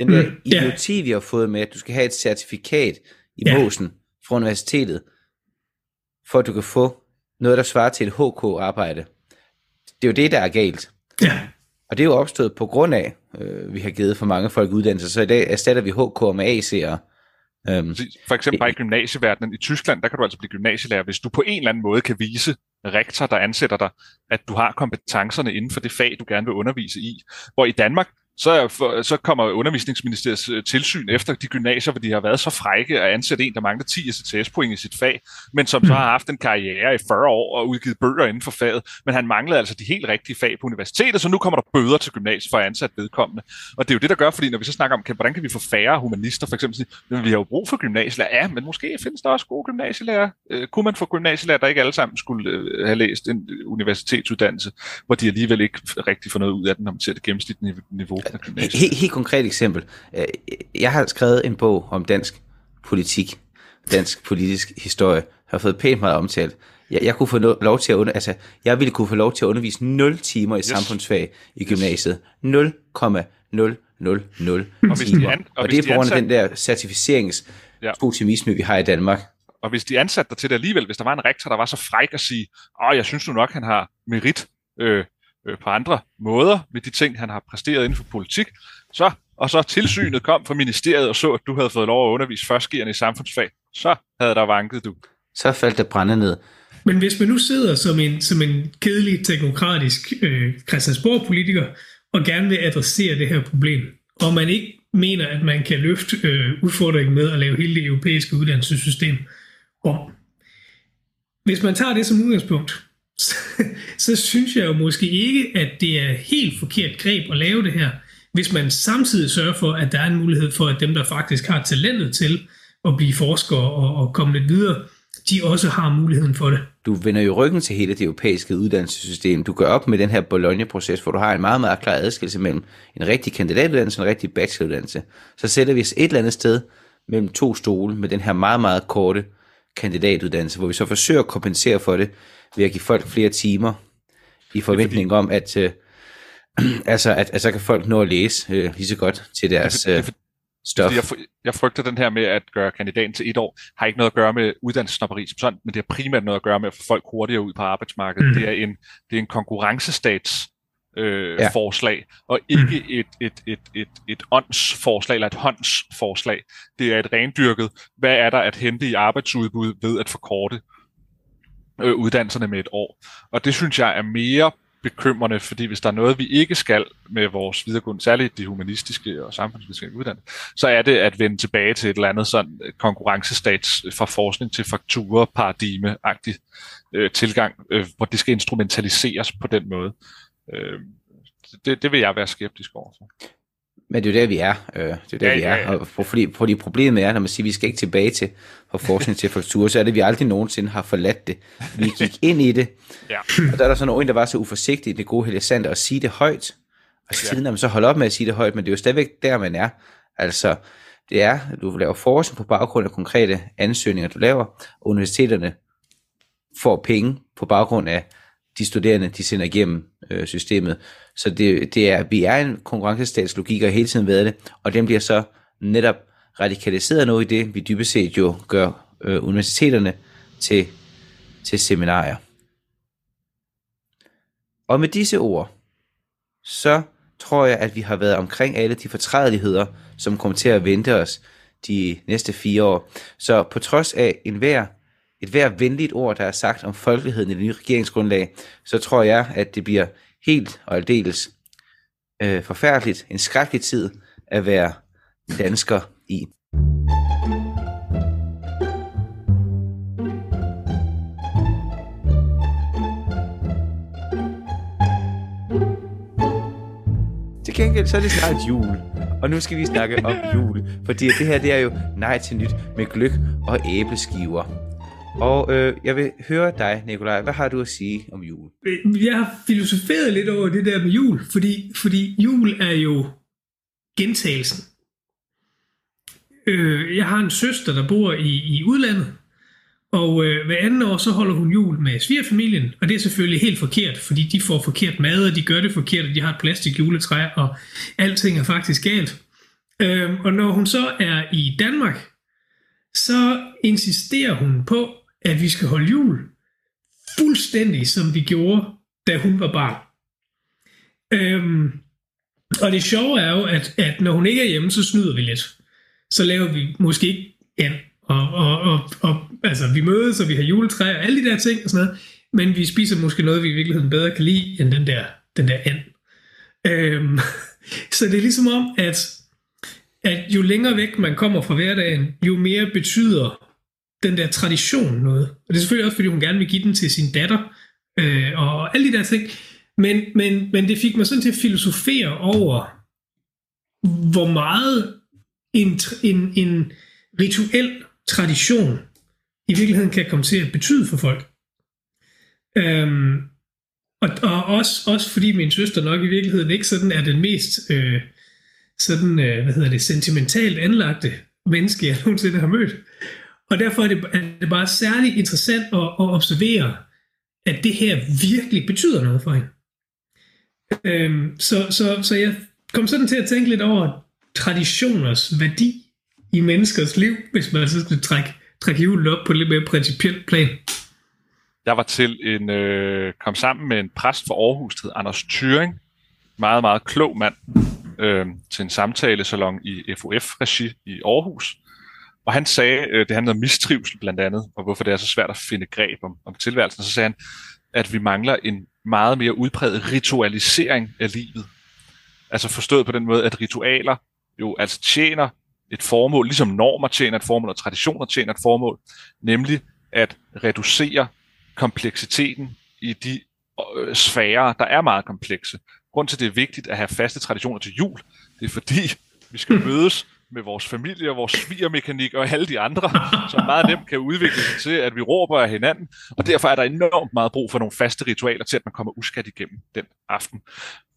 Den der Mm, mm, ja. idioti, vi har fået med, at du skal have et certifikat i ja. måsen fra universitetet, for at du kan få noget, der svarer til et HK-arbejde. Det er jo det, der er galt. Ja, Og det er jo opstået på grund af, øh, vi har givet for mange folk uddannelse, så i dag erstatter vi HK med AC'er. Øhm. For eksempel bare i gymnasieverdenen. I Tyskland, der kan du altså blive gymnasielærer, hvis du på en eller anden måde kan vise rektor, der ansætter dig, at du har kompetencerne inden for det fag, du gerne vil undervise i. Hvor i Danmark, så, for, så kommer undervisningsministeriets øh, tilsyn efter de gymnasier, hvor de har været så frække at ansætte en, der mangler 10 STS-point i sit fag, men som så har haft en karriere i 40 år og udgivet bøger inden for faget, men han manglede altså de helt rigtige fag på universitetet, så nu kommer der bøder til gymnasiet for at ansætte vedkommende. Og det er jo det, der gør, fordi når vi så snakker om, kan, hvordan kan vi få færre humanister, for eksempel, men vi har jo brug for gymnasielærer. Ja, men måske findes der også gode gymnasielærer. Øh, kunne man få gymnasielærer, der ikke alle sammen skulle øh, have læst en universitetsuddannelse, hvor de alligevel ikke rigtig får noget ud af den, når man ser det gennemsnitlige niveau? Helt, helt konkret eksempel. Øh, Jeg har skrevet en bog om dansk politik, dansk politisk historie, har fået pænt meget omtalt. Jeg, jeg kunne få no- lov til at under, altså, jeg ville kunne få lov til at undervise 0 timer i yes. samfundsfag i gymnasiet. 0,000 hvis de timer. an- og og, det de er på grund af den der certificerings Ja. optimisme, vi har i Danmark. Og hvis de ansatte dig til det alligevel, hvis der var en rektor, der var så fræk at sige, åh, jeg synes nu nok, han har merit øh, øh, på andre måder med de ting, han har præsteret inden for politik, så, og så tilsynet kom fra ministeriet og så, at du havde fået lov at undervise førstgiverne i samfundsfag, så havde der vanket du. Så faldt det brænde ned. Men hvis man nu sidder som en, som en kedelig teknokratisk øh, Christiansborg-politiker og gerne vil adressere det her problem, og man ikke mener, at man kan løfte øh, udfordringen med at lave hele det europæiske uddannelsessystem om. Hvis man tager det som udgangspunkt, så, så synes jeg jo måske ikke, at det er helt forkert greb at lave det her, hvis man samtidig sørger for, at der er en mulighed for, at dem, der faktisk har talentet til at blive forskere og, og komme lidt videre, de også har muligheden for det. du vender jo ryggen til hele det europæiske uddannelsessystem. Du gør op med den her Bologna-proces, hvor du har en meget, meget klar adskillelse mellem en rigtig kandidatuddannelse og en rigtig bacheloruddannelse. Så sætter vi os et eller andet sted mellem to stole med den her meget, meget korte kandidatuddannelse, hvor vi så forsøger at kompensere for det ved at give folk flere timer i forventning om, at, øh, altså, at, at så kan folk nå at læse øh, lige så godt til deres er, er, stof. Jeg, jeg frygter den her med at gøre kandidaten til et år, har ikke noget at gøre med uddannelsesnopperi som sådan, men det har primært noget at gøre med at få folk hurtigere ud på arbejdsmarkedet. Mm. Det, er en, det er en konkurrencestats øh, ja. forslag, og ikke mm. et, et, et, et, et åndsforslag eller et håndsforslag. Det er et rendyrket, hvad er der at hente i arbejdsudbud ved at forkorte øh, uddannelserne med et år. Og det synes jeg er mere bekymrende, fordi hvis der er noget, vi ikke skal med vores videregående, særligt de humanistiske og samfundsvidenskabelige uddannelser, så er det at vende tilbage til et eller andet sådan øh, konkurrencestats øh, fra forskning til fakturer paradigme-agtig øh, tilgang, øh, hvor det skal instrumentaliseres på den måde. Øh, det, det vil jeg være skeptisk overfor. Men det er jo der, vi er. Øh, det er der, ja, vi er. Ja, ja. Og fordi, fordi problemet er, når man siger, at vi skal ikke tilbage til fra forskning til faktur, så er det, at vi aldrig nogensinde har forladt det. Vi gik ind i det, ja. og der er der sådan en, der var så uforsigtig det gode Helle at sige det højt. Og siden ja. man så holder op med at sige det højt, men det er jo stadigvæk der, man er. Altså, det er, du laver forskning på baggrund af konkrete ansøgninger, du laver, og universiteterne får penge på baggrund af de studerende, de sender igennem øh, systemet. Så det, det er, vi er en konkurrencestatslogik og hele tiden været det, og den bliver så netop radikaliseret noget i det, vi dybest set jo gør øh, universiteterne til, til seminarier. Og med disse ord, så tror jeg, at vi har været omkring alle de fortrædeligheder, som kommer til at vente os de næste fire år. Så på trods af enhver et hver venligt ord, der er sagt om folkeligheden i det nye regeringsgrundlag, så tror jeg, at det bliver helt og aldeles øh, forfærdeligt, en skrækkelig tid at være dansker i. Til gengæld så er det snart jul, og nu skal vi snakke om jul, fordi det her det er jo nej til nyt med gløk og æbleskiver. Og øh, jeg vil høre dig, Nikolaj. Hvad har du at sige om jul? Øh, jeg har filosoferet lidt over det der med jul, fordi, fordi jul er jo gentagelsen. Øh, jeg har en søster, der bor i, i udlandet, og øh, hver anden år, så holder hun jul med svigerfamilien, og det er selvfølgelig helt forkert, fordi de får forkert mad, og de gør det forkert, og de har et plastik juletræ, og alting er faktisk galt. Øh, og når hun så er i Danmark, så insisterer hun på, at vi skal holde jul fuldstændig som vi gjorde, da hun var barn. Øhm, og det sjove er jo, at, at når hun ikke er hjemme, så snyder vi lidt. Så laver vi måske ikke and. Og, og, og, og altså, vi mødes, og vi har juletræ og alle de der ting og sådan noget. Men vi spiser måske noget, vi i virkeligheden bedre kan lide, end den der, den der and. Øhm, så det er ligesom om, at, at jo længere væk man kommer fra hverdagen, jo mere betyder den der tradition noget. Og det er selvfølgelig også, fordi hun gerne vil give den til sin datter, øh, og alle de der ting. Men, men, men det fik mig sådan til at filosofere over, hvor meget en, en, en rituel tradition i virkeligheden kan komme til at betyde for folk. Øhm, og, og også, også fordi min søster nok i virkeligheden ikke sådan er den mest øh, sådan, øh, hvad hedder det, sentimentalt anlagte menneske, jeg nogensinde har mødt. Og derfor er det, er det bare særligt interessant at, at observere, at det her virkelig betyder noget for hende. Øhm, så, så, så jeg kom sådan til at tænke lidt over traditioners værdi i menneskers liv, hvis man så skal trække, trække julen op på lidt mere principielt plan. Jeg var til en, øh, kom sammen med en præst fra Aarhus, der Anders Thyring, meget, meget klog mand, øh, til en samtalesalon i FOF-regi i Aarhus. Og han sagde, øh, det handlede om mistrivsel blandt andet, og hvorfor det er så svært at finde greb om, om tilværelsen. Og så sagde han, at vi mangler en meget mere udpræget ritualisering af livet. Altså forstået på den måde, at ritualer jo altså tjener et formål, ligesom normer tjener et formål, og traditioner tjener et formål, nemlig at reducere kompleksiteten i de øh, sfærer, der er meget komplekse. Grund til, at det er vigtigt at have faste traditioner til jul, det er fordi, vi skal mødes med vores familie og vores svigermekanik og alle de andre, som meget nemt kan udvikle sig til, at vi råber af hinanden. Og derfor er der enormt meget brug for nogle faste ritualer til, at man kommer uskat igennem den aften.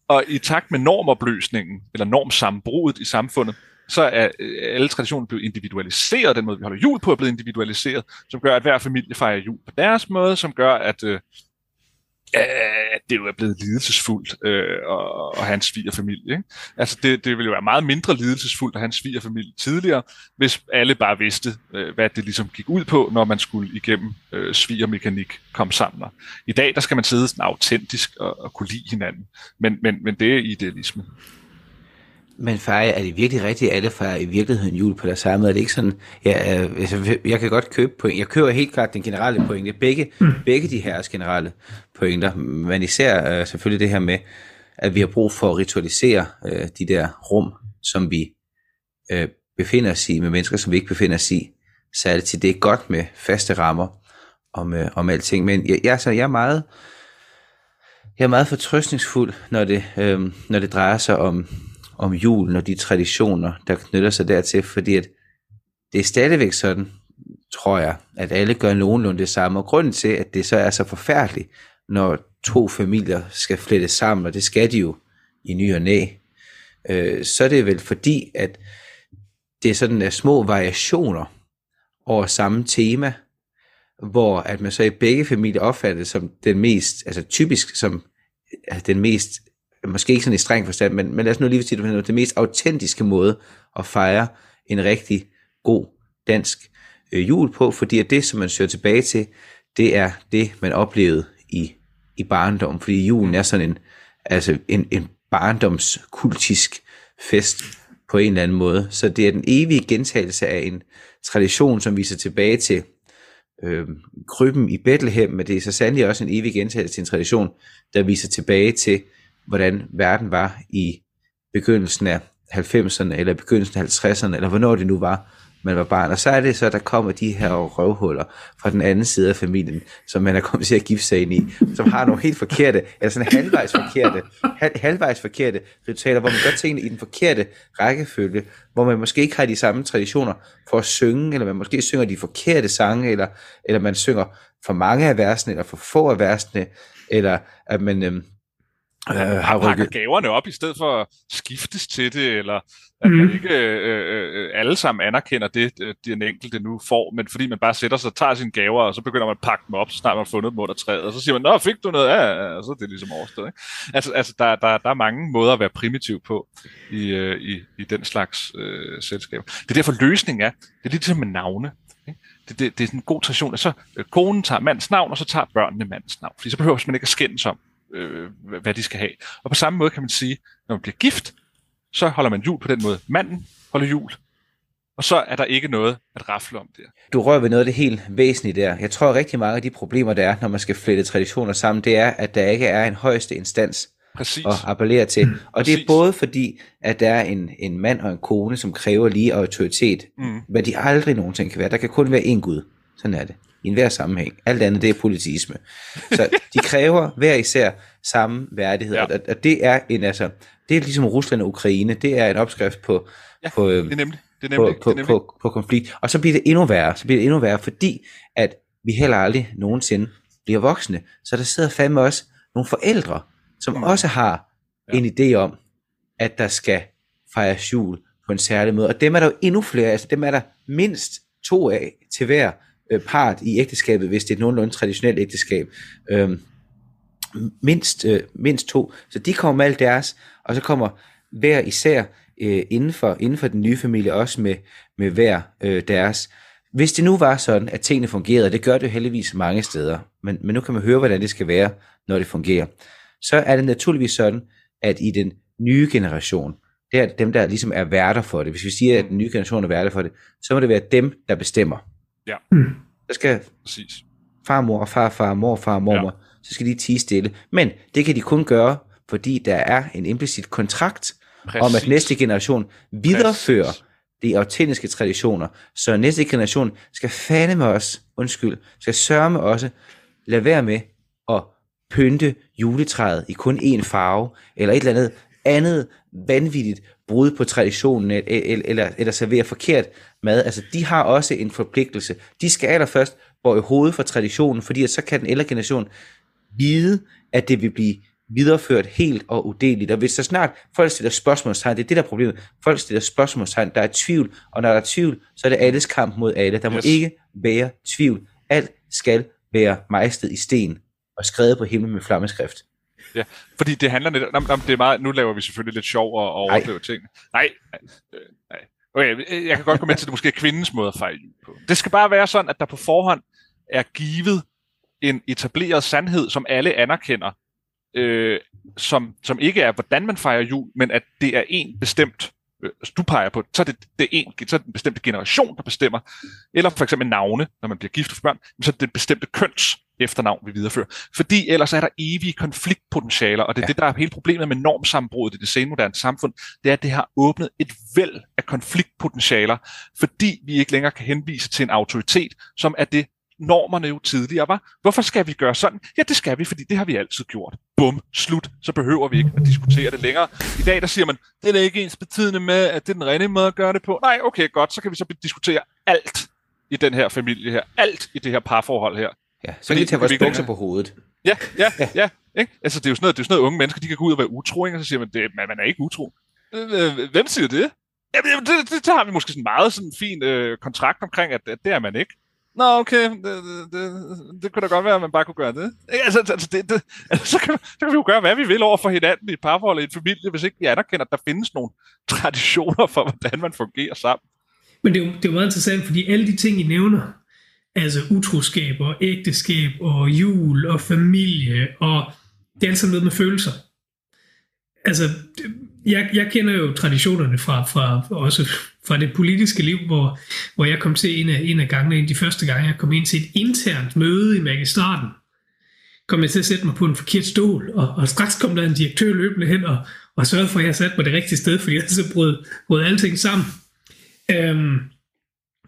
Og i takt med normopløsningen, eller normsambruddet i samfundet, så er øh, alle traditioner blevet individualiseret, den måde vi holder jul på er blevet individualiseret, som gør, at hver familie fejrer jul på deres måde, som gør, at øh, at det jo er blevet lidelsesfuldt øh, og, og hans svigerfamilie. Ikke? Altså det, det ville jo være meget mindre lidelsesfuldt at hans svigerfamilie tidligere, hvis alle bare vidste, øh, hvad det ligesom gik ud på, når man skulle igennem øh, svigermekanik komme sammen. I dag der skal man sidde sådan autentisk og, og kunne lide hinanden, men, men, men det er idealisme. Men fejrer, er det virkelig rigtigt, at alle fejrer i virkeligheden jul på deres samme? Er det ikke sådan, ja, øh, altså, jeg kan godt købe point. Jeg køber helt klart den generelle pointe. Begge, mm. begge de her generelle pointer. Men især uh, selvfølgelig det her med, at vi har brug for at ritualisere uh, de der rum, som vi uh, befinder os i, med mennesker, som vi ikke befinder os i. Særligt til det er godt med faste rammer om, uh, om alting. Men jeg, jeg, så jeg er meget... Jeg er meget fortrøstningsfuld, når det, øh, når det drejer sig om, om julen og de traditioner, der knytter sig dertil, fordi at det er stadigvæk sådan, tror jeg, at alle gør nogenlunde det samme. Og grunden til, at det så er så forfærdeligt, når to familier skal flette sammen, og det skal de jo i ny og næ, øh, så er det vel fordi, at det er sådan er små variationer over samme tema, hvor at man så i begge familier opfatter det som den mest, altså typisk som altså den mest måske ikke sådan i streng forstand, men, men lad os nu lige sige det, den mest autentiske måde at fejre en rigtig god dansk øh, jul på, fordi at det, som man søger tilbage til, det er det, man oplevede i, i barndom, fordi julen er sådan en, altså en, en barndomskultisk fest på en eller anden måde. Så det er den evige gentagelse af en tradition, som viser tilbage til øh, krybben i Bethlehem, men det er så sandelig også en evig gentagelse til en tradition, der viser tilbage til hvordan verden var i begyndelsen af 90'erne, eller begyndelsen af 50'erne, eller hvornår det nu var, man var barn. Og så er det så, at der kommer de her røvhuller fra den anden side af familien, som man er kommet til at gifte sig ind i, som har nogle helt forkerte, eller sådan halvvejs forkerte, hal, halvvejs forkerte ritualer, hvor man gør tingene i den forkerte rækkefølge, hvor man måske ikke har de samme traditioner for at synge, eller man måske synger de forkerte sange, eller, eller man synger for mange af versene, eller for få af versene, eller at man øhm, øh, har pakker gaverne op i stedet for at skiftes til det, eller at mm. man ikke øh, øh, alle sammen anerkender det, øh, den enkelte nu får, men fordi man bare sætter sig og tager sine gaver, og så begynder man at pakke dem op, så snart man har fundet dem under træet, og så siger man, nå, fik du noget? Ja, ja, og så er det ligesom overstået. Ikke? Altså, altså der, der, der er mange måder at være primitiv på i, øh, i, i den slags øh, selskab. Det er derfor løsningen er, det er lidt ligesom med navne. Ikke? Det, det, det er en god tradition, at så øh, konen tager mandens navn, og så tager børnene mandens navn, fordi så behøver man ikke at skændes om, øh, hvad de skal have. Og på samme måde kan man sige, når man bliver gift, så holder man jul på den måde. Manden holder jul, og så er der ikke noget at rafle om der. Du rører ved noget af det helt væsentlige der. Jeg tror at rigtig mange af de problemer, der er, når man skal flette traditioner sammen, det er, at der ikke er en højeste instans Præcis. at appellere til. Mm. Og det er både fordi, at der er en, en mand og en kone, som kræver lige autoritet, mm. hvad de aldrig nogensinde kan være. Der kan kun være én Gud. Sådan er det i enhver sammenhæng. Alt andet, det er politisme. Så de kræver hver især samme værdighed, ja. og, og det er en, altså, det er ligesom Rusland og Ukraine, det er en opskrift på, ja, på, det er nemlig. Det er nemlig, på, på, det er nemlig. på, på konflikt. Og så bliver det endnu værre, så bliver det endnu værre, fordi at vi heller aldrig nogensinde bliver voksne. Så der sidder fandme også nogle forældre, som mm. også har ja. en idé om, at der skal fejres jul på en særlig måde. Og dem er der jo endnu flere, altså dem er der mindst to af til hver øh, part i ægteskabet, hvis det er et nogenlunde traditionelt ægteskab. Øhm, mindst, øh, mindst to. Så de kommer med alt deres, og så kommer hver især øh, inden, for, inden for den nye familie også med, med hver øh, deres. Hvis det nu var sådan, at tingene fungerede, det gør det jo heldigvis mange steder, men, men nu kan man høre, hvordan det skal være, når det fungerer, så er det naturligvis sådan, at i den nye generation, det er dem, der ligesom er værter for det. Hvis vi siger, at den nye generation er værter for det, så må det være dem, der bestemmer. Ja. Mm. Så skal Præcis. farmor og farfar, morfar og mormor, ja. så skal de tige stille. Men det kan de kun gøre, fordi der er en implicit kontrakt Præcis. om, at næste generation viderefører Præcis. de autentiske traditioner. Så næste generation skal fande med os, undskyld, skal sørge med også, lade være med at pynte juletræet i kun én farve, eller et eller andet andet vanvittigt brud på traditionen, eller, eller, eller servere forkert mad. Altså, de har også en forpligtelse. De skal allerførst gå i hovedet for traditionen, fordi at så kan den ældre generation vide, at det vil blive videreført helt og udeleligt. Og hvis så snart folk stiller spørgsmålstegn, det er det der er problemet, folk stiller spørgsmålstegn, der er tvivl, og når der er tvivl, så er det alles kamp mod alle. Der må Yes. ikke være tvivl. Alt skal være mejslet i sten og skrevet på himlen med flammeskrift. Ja, fordi det handler lidt om, om det er meget, nu laver vi selvfølgelig lidt sjov og, og overdriver ting. Nej, øh, nej. Okay, jeg kan godt komme ind til, at det måske er kvindens måde at fejre jul på. Det skal bare være sådan, at der på forhånd er givet en etableret sandhed, som alle anerkender, øh, som, som ikke er, hvordan man fejrer jul, men at det er en bestemt, øh, du peger på, så er det, det er en, så er det en bestemt generation, der bestemmer. Eller for eksempel navne, når man bliver gift for børn, så er det det bestemte køns efternavn, vi viderefører. Fordi ellers er der evige konfliktpotentialer, og det er Ja. det, der er hele problemet med normsammenbruddet i det senmoderne samfund, det er, at det har åbnet et væld af konfliktpotentialer, fordi vi ikke længere kan henvise til en autoritet, som er det, normerne jo tidligere var. Hvorfor skal vi gøre sådan? Ja, det skal vi, fordi det har vi altid gjort. Bum, slut. Så behøver vi ikke at diskutere det længere. I dag, der siger man, det er ikke ens betydende med, at det er den rigtige måde at gøre det på. Nej, okay, godt, så kan vi så diskutere alt i den her familie her. Alt i det her parforhold her. Ja, så Fordi kan vi tage vores bukser på hovedet. Ja, ja, ja. ja ikke? Altså, det er jo sådan noget, det er jo sådan noget unge mennesker, de kan gå ud og være utro, ikke? og så siger man, det, man, man er ikke utro. Øh, øh, Hvem siger det? Jamen, det, det, det har vi måske sådan meget sådan fin øh, kontrakt omkring, at, at det er man ikke. Nå, okay, det, det, det, det kunne da godt være, at man bare kunne gøre det. Ikke? Altså, altså det, det, altså så, kan, så kan vi jo gøre, hvad vi vil over for hinanden i et parforhold og i en familie, hvis ikke vi anerkender, at der findes nogle traditioner for, hvordan man fungerer sammen. Men det er, jo, det er jo meget interessant, fordi alle de ting, I nævner, altså utroskab og ægteskab og jul og familie, og det er alt sammen noget med følelser. Altså, jeg, jeg kender jo traditionerne fra, fra også fra det politiske liv, hvor, hvor jeg kom til en af, en af gangene, en af de første gange, jeg kom ind til et internt møde i magistraten, kom jeg til at sætte mig på en forkert stol, og, og straks kom der en direktør løbende hen og, og sørgede for, at jeg satte mig det rigtige sted, fordi ellers så brød, brød alting sammen. Øhm,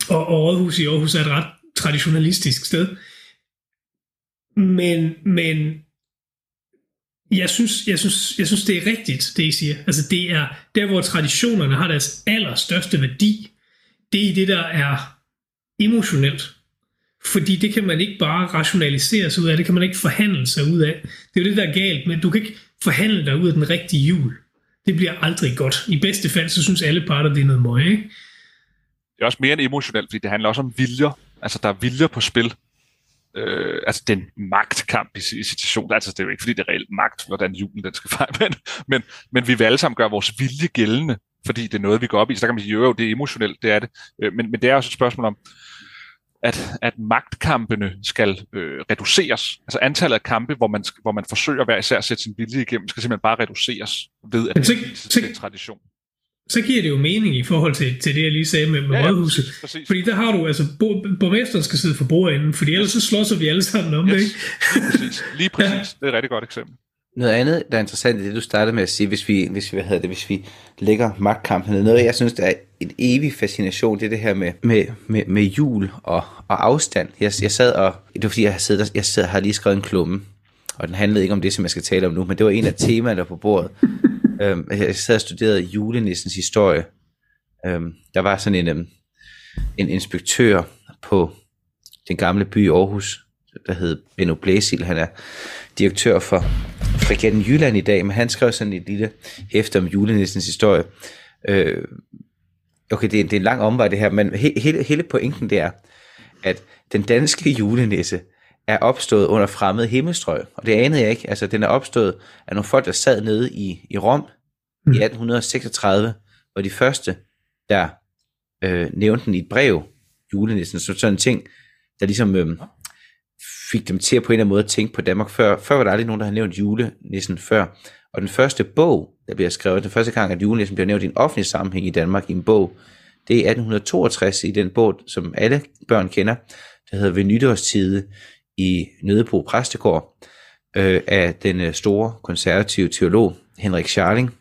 og, og Aarhus i Aarhus er et ret traditionalistisk sted. Men, men jeg synes, jeg, synes, jeg synes, det er rigtigt, det I siger. Altså det er der, hvor traditionerne har deres allerstørste værdi, det er det, der er emotionelt. Fordi det kan man ikke bare rationalisere sig ud af, det kan man ikke forhandle sig ud af. Det er jo det, der er galt, men du kan ikke forhandle dig ud af den rigtige jul. Det bliver aldrig godt. I bedste fald, så synes alle parter, det er noget møg, ikke? Det er også mere end emotionelt, fordi det handler også om viljer. Altså, der er viljer på spil. Øh, altså, det er en magtkamp i, i situationen. Altså, det er jo ikke, fordi det er reelt magt, hvordan julen den skal fejre, men, men, men vi vil alle sammen gøre vores vilje gældende, fordi det er noget, vi går op i. Så der kan man sige, jo, jo, det er emotionelt, det er det. Øh, men, men det er også et spørgsmål om, at, at magtkampene skal øh, reduceres. Altså antallet af kampe, hvor man, hvor man forsøger hver især at sætte sin vilje igennem, skal simpelthen bare reduceres ved, at det til en tradition. Så giver det jo mening i forhold til, til det, jeg lige sagde med, med Ja, ja, rådhuset. præcis, præcis. Fordi der har du, altså, bo, borgmesteren skal sidde for bordenden, fordi ellers så slås vi alle sammen om det, Yes, ikke? lige præcis. Lige præcis. Det er et rigtig godt eksempel. Noget andet, der er interessant i det, du startede med at sige, hvis vi, hvis vi, hvad hedder det, hvis vi lægger magtkampen ned. Noget, jeg synes, der er en evig fascination, det er det her med, med, med, med jul og, og afstand. Jeg, jeg sad og, det var fordi, jeg, sad, jeg sad, har lige skrevet en klumme, og den handlede ikke om det, som jeg skal tale om nu, men det var en af temaerne der på bordet øhm, jeg sad og studerede julenissens historie. Øhm, der var sådan en, øhm, en inspektør på den gamle by i Aarhus, der hed Benno Blæsil. Han er direktør for Fregatten Jylland i dag, men han skrev sådan et lille hæfte om julenissens historie. Øh, okay, det er, det er en lang omvej det her, men he, hele, hele pointen det er, at den danske julenisse er opstået under fremmede himmelstrøg, og det anede jeg ikke. Altså, den er opstået af nogle folk, der sad nede i, i Rom i 1836, og de første, der øh, nævnte den i et brev, julenissen, så sådan en ting, der ligesom øh, fik dem til at på en eller anden måde tænke på Danmark før. Før var der aldrig nogen, der havde nævnt julenissen før. Og den første bog, der bliver skrevet, den første gang, at julenissen bliver nævnt i en offentlig sammenhæng i Danmark i en bog, det er 1862 i den bog, som alle børn kender, der hedder Ved nytårstide i Nødebro Præstegård, øh, af den øh, store konservative teolog Henrik Scharling,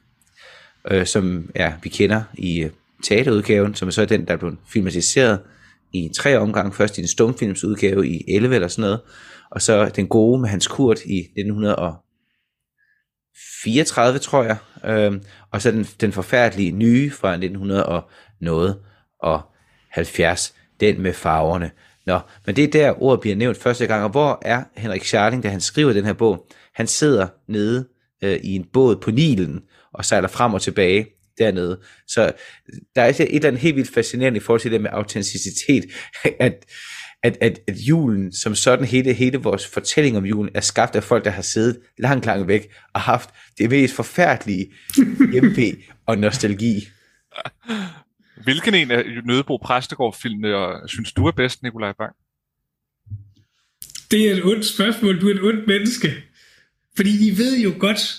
øh, som ja, vi kender i øh, teaterudgaven, som er så den, der blev filmatiseret i tre omgange. Først i en stumfilmsudgave i 11 eller sådan noget, og så den gode med Hans Kurt i 1934, tror jeg, øh, og så den, den forfærdelige nye fra 1900 og noget og 70, den med farverne. Nå, men det er der ordet bliver nævnt første gang, og hvor er Henrik Scharling, da han skriver den her bog? Han sidder nede øh, i en båd på Nilen, og sejler frem og tilbage dernede. Så der er et eller andet helt vildt fascinerende i forhold til det med autenticitet, at, at, at, at julen som sådan, hele, hele vores fortælling om julen, er skabt af folk, der har siddet langt, langt væk og haft det mest forfærdelige hjemme og nostalgi. Hvilken en af Nødebo Præstegård-filmene synes du er bedst, Nikolaj Bang? Det er et ondt spørgsmål. Du er et ondt menneske. Fordi I ved jo godt,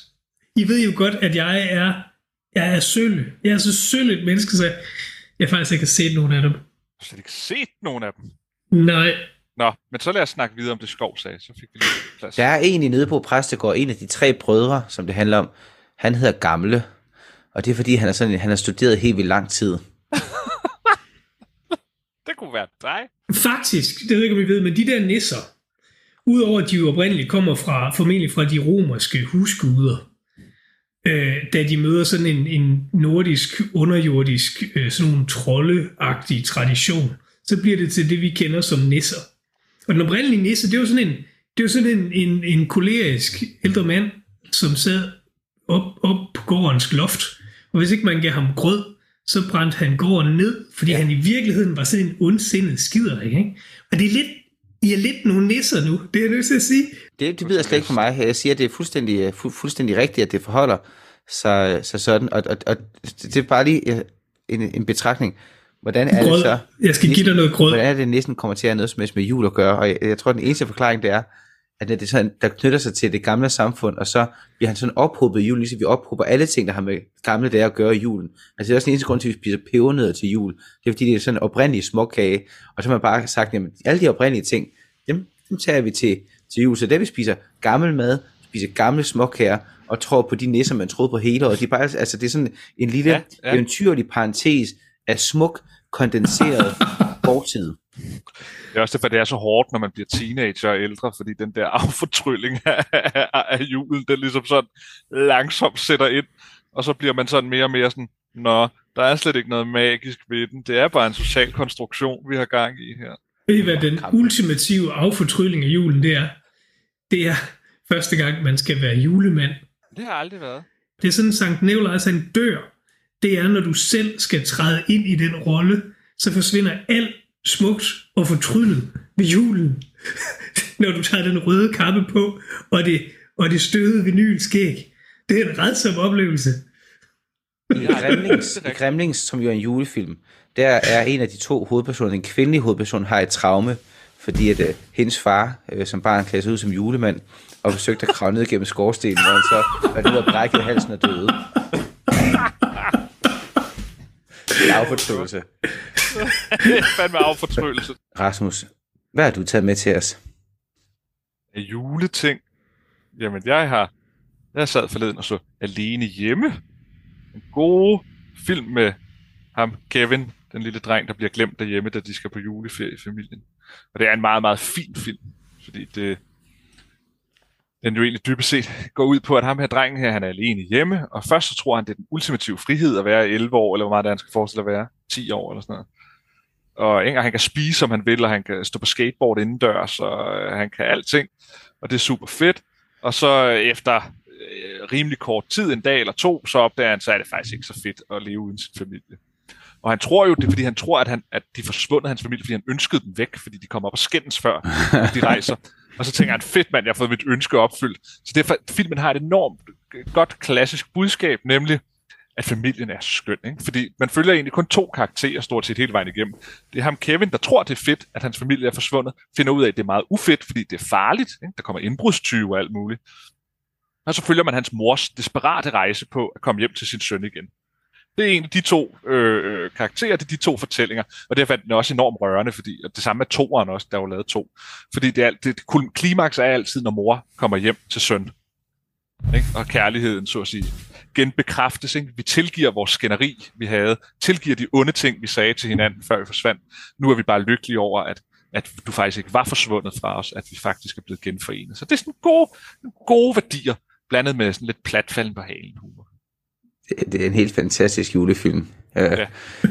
I ved jo godt, at jeg er, jeg er sølle. Jeg er så sølle et menneske, så jeg faktisk ikke har set nogen af dem. Du har slet ikke set nogen af dem? Nej. Nå, men så lad os snakke videre om det skovsag, så fik vi lige plads. Der er en i nede på Præstegård, en af de tre brødre, som det handler om. Han hedder Gamle, og det er fordi, han, er sådan, han har studeret helt vildt lang tid. det kunne være dig. Faktisk, det ved jeg ikke, om I ved, men de der nisser, udover at de jo oprindeligt kommer fra, formentlig fra de romerske husguder, øh, da de møder sådan en, en nordisk, underjordisk, øh, sådan en troldeagtig tradition, så bliver det til det, vi kender som nisser. Og den oprindelige nisse, det var sådan en, det var sådan en, en, en kolerisk ældre mand, som sad op, op på gårdens loft. Og hvis ikke man gav ham grød, så brændte han gården ned, fordi han i virkeligheden var sådan en ondsindet skider. Ikke? Og det er lidt, I er lidt nogle nisser nu, det er jeg nødt til at sige. Det, det lyder slet ikke for mig. Jeg siger, at det er fuldstændig, fu, fuldstændig rigtigt, at det forholder sig, sig sådan. Og, og, og det er bare lige en, en betragtning. Hvordan er grød. det så? Jeg skal give dig noget grød. Hvordan er det næsten kommer til at have noget som med jul at gøre? Og jeg, jeg tror, at den eneste forklaring, det er, at det sådan, der knytter sig til det gamle samfund, og så bliver han sådan ophobet i jul, ligesom vi ophober alle ting, der har med gamle dage at gøre i julen. Altså det er også den eneste grund til, at vi spiser pebernødder til jul. Det er fordi, det er sådan en oprindelig småkage, og så har man bare sagt, at alle de oprindelige ting, dem, dem tager vi til, til jul. Så det vi spiser gammel mad, spiser gamle småkager, og tror på de nisser, man troede på hele året. De er bare, altså, det er sådan en lille ja, ja. eventyrlig parentes af smuk, kondenseret fortid. Det er også derfor, det er så hårdt, når man bliver teenager og ældre, fordi den der affortrylling af, af julen, den ligesom sådan langsomt sætter ind, og så bliver man sådan mere og mere sådan, nå, der er slet ikke noget magisk ved den, det er bare en social konstruktion, vi har gang i her. Ved I, hvad den ultimative affortrylling af julen det er? Det er første gang, man skal være julemand. Det har aldrig været. Det er sådan, Sankt Nikolajs han dør. Det er, når du selv skal træde ind i den rolle, så forsvinder alt smukt og fortryllet ved julen, når du tager den røde kappe på, og det, og det støde vinylskæg. Det er en redsom oplevelse. I Gremlings, Gremlings, som jo er en julefilm, der er en af de to hovedpersoner, en kvindelig hovedperson, har et traume, fordi at uh, hendes far, uh, som barn, klædte sig ud som julemand, og forsøgte at kravle ned gennem skorstenen, hvor han så var ned og brækkede halsen og døde. Affortrydelse. det er fandme affortrydelse. Rasmus, hvad har du taget med til os? Juleting? Jamen, jeg har... Jeg sad forleden og så Alene Hjemme. En god film med ham, Kevin, den lille dreng, der bliver glemt derhjemme, da de skal på juleferie i familien. Og det er en meget, meget fin film, fordi det, den jo egentlig dybest set går ud på, at ham her drengen her, han er alene hjemme, og først så tror han, det er den ultimative frihed at være 11 år, eller hvor meget det han skal forestille at være, 10 år eller sådan noget. Og ikke, han kan spise, som han vil, og han kan stå på skateboard indendørs, og øh, han kan alting, og det er super fedt. Og så efter øh, rimelig kort tid, en dag eller to, så opdager han, så er det faktisk ikke så fedt at leve uden sin familie. Og han tror jo, det er fordi han tror, at, han, at de er forsvundet hans familie, fordi han ønskede dem væk, fordi de kommer op og skændes før de rejser. Og så tænker han, fedt mand, jeg har fået mit ønske opfyldt. Så derfor, filmen har et enormt godt klassisk budskab, nemlig, at familien er skøn. Ikke? Fordi man følger egentlig kun to karakterer stort set hele vejen igennem. Det er ham Kevin, der tror, det er fedt, at hans familie er forsvundet, finder ud af, at det er meget ufedt, fordi det er farligt. Ikke? Der kommer indbrudstyve og alt muligt. Og så følger man hans mors desperate rejse på at komme hjem til sin søn igen. Det er en af de to øh, øh, karakterer, det er de to fortællinger, og derfor er den også enormt rørende, fordi og det samme med toeren også, der er jo lavet to. Fordi det er, det, klimaks er altid, når mor kommer hjem til søn. Ikke? Og kærligheden, så at sige, genbekræftes. Ikke? Vi tilgiver vores skænderi, vi havde, tilgiver de onde ting, vi sagde til hinanden, før vi forsvandt. Nu er vi bare lykkelige over, at, at du faktisk ikke var forsvundet fra os, at vi faktisk er blevet genforenet. Så det er sådan gode, gode værdier, blandet med sådan lidt platfalden på halen humor det er en helt fantastisk julefilm. Ja.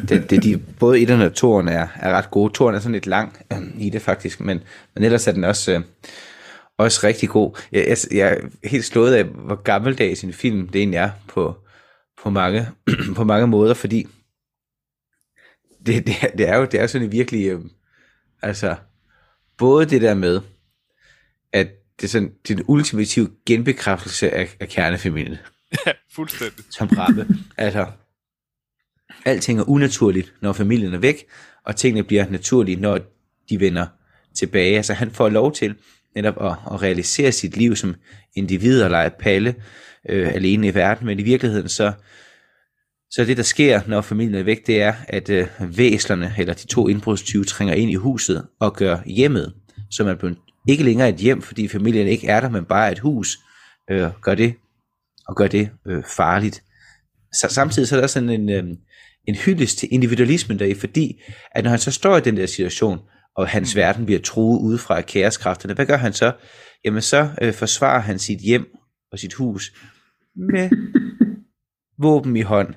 det, det, de, både et og toeren er, er ret gode. Toeren er sådan lidt lang øh, i det faktisk, men, men ellers er den også, øh, også rigtig god. Jeg, jeg, jeg er helt slået af, hvor gammeldags en film det egentlig er på, på, mange, på mange måder, fordi det, det, det, er jo det er sådan en virkelig, øh, altså, både det der med, at det er sådan, det er en ultimativ genbekræftelse af, af kernefamilien. Ja, fuldstændig. Som ramme. altså, alting er unaturligt, når familien er væk, og tingene bliver naturlige, når de vender tilbage. Altså han får lov til netop at, at realisere sit liv som individ og lege palle øh, alene i verden, men i virkeligheden så, så det der sker, når familien er væk, det er, at øh, væslerne, eller de to indbrudstyve, trænger ind i huset og gør hjemmet, så man bliver ikke længere et hjem, fordi familien ikke er der, men bare et hus, øh, gør det, og gør det øh, farligt. Så, samtidig så er der sådan en, øh, en hyldest til individualismen deri, fordi at når han så står i den der situation, og hans verden bliver truet udefra af kaoskræfterne, hvad gør han så? Jamen så øh, forsvarer han sit hjem og sit hus med våben i hånd,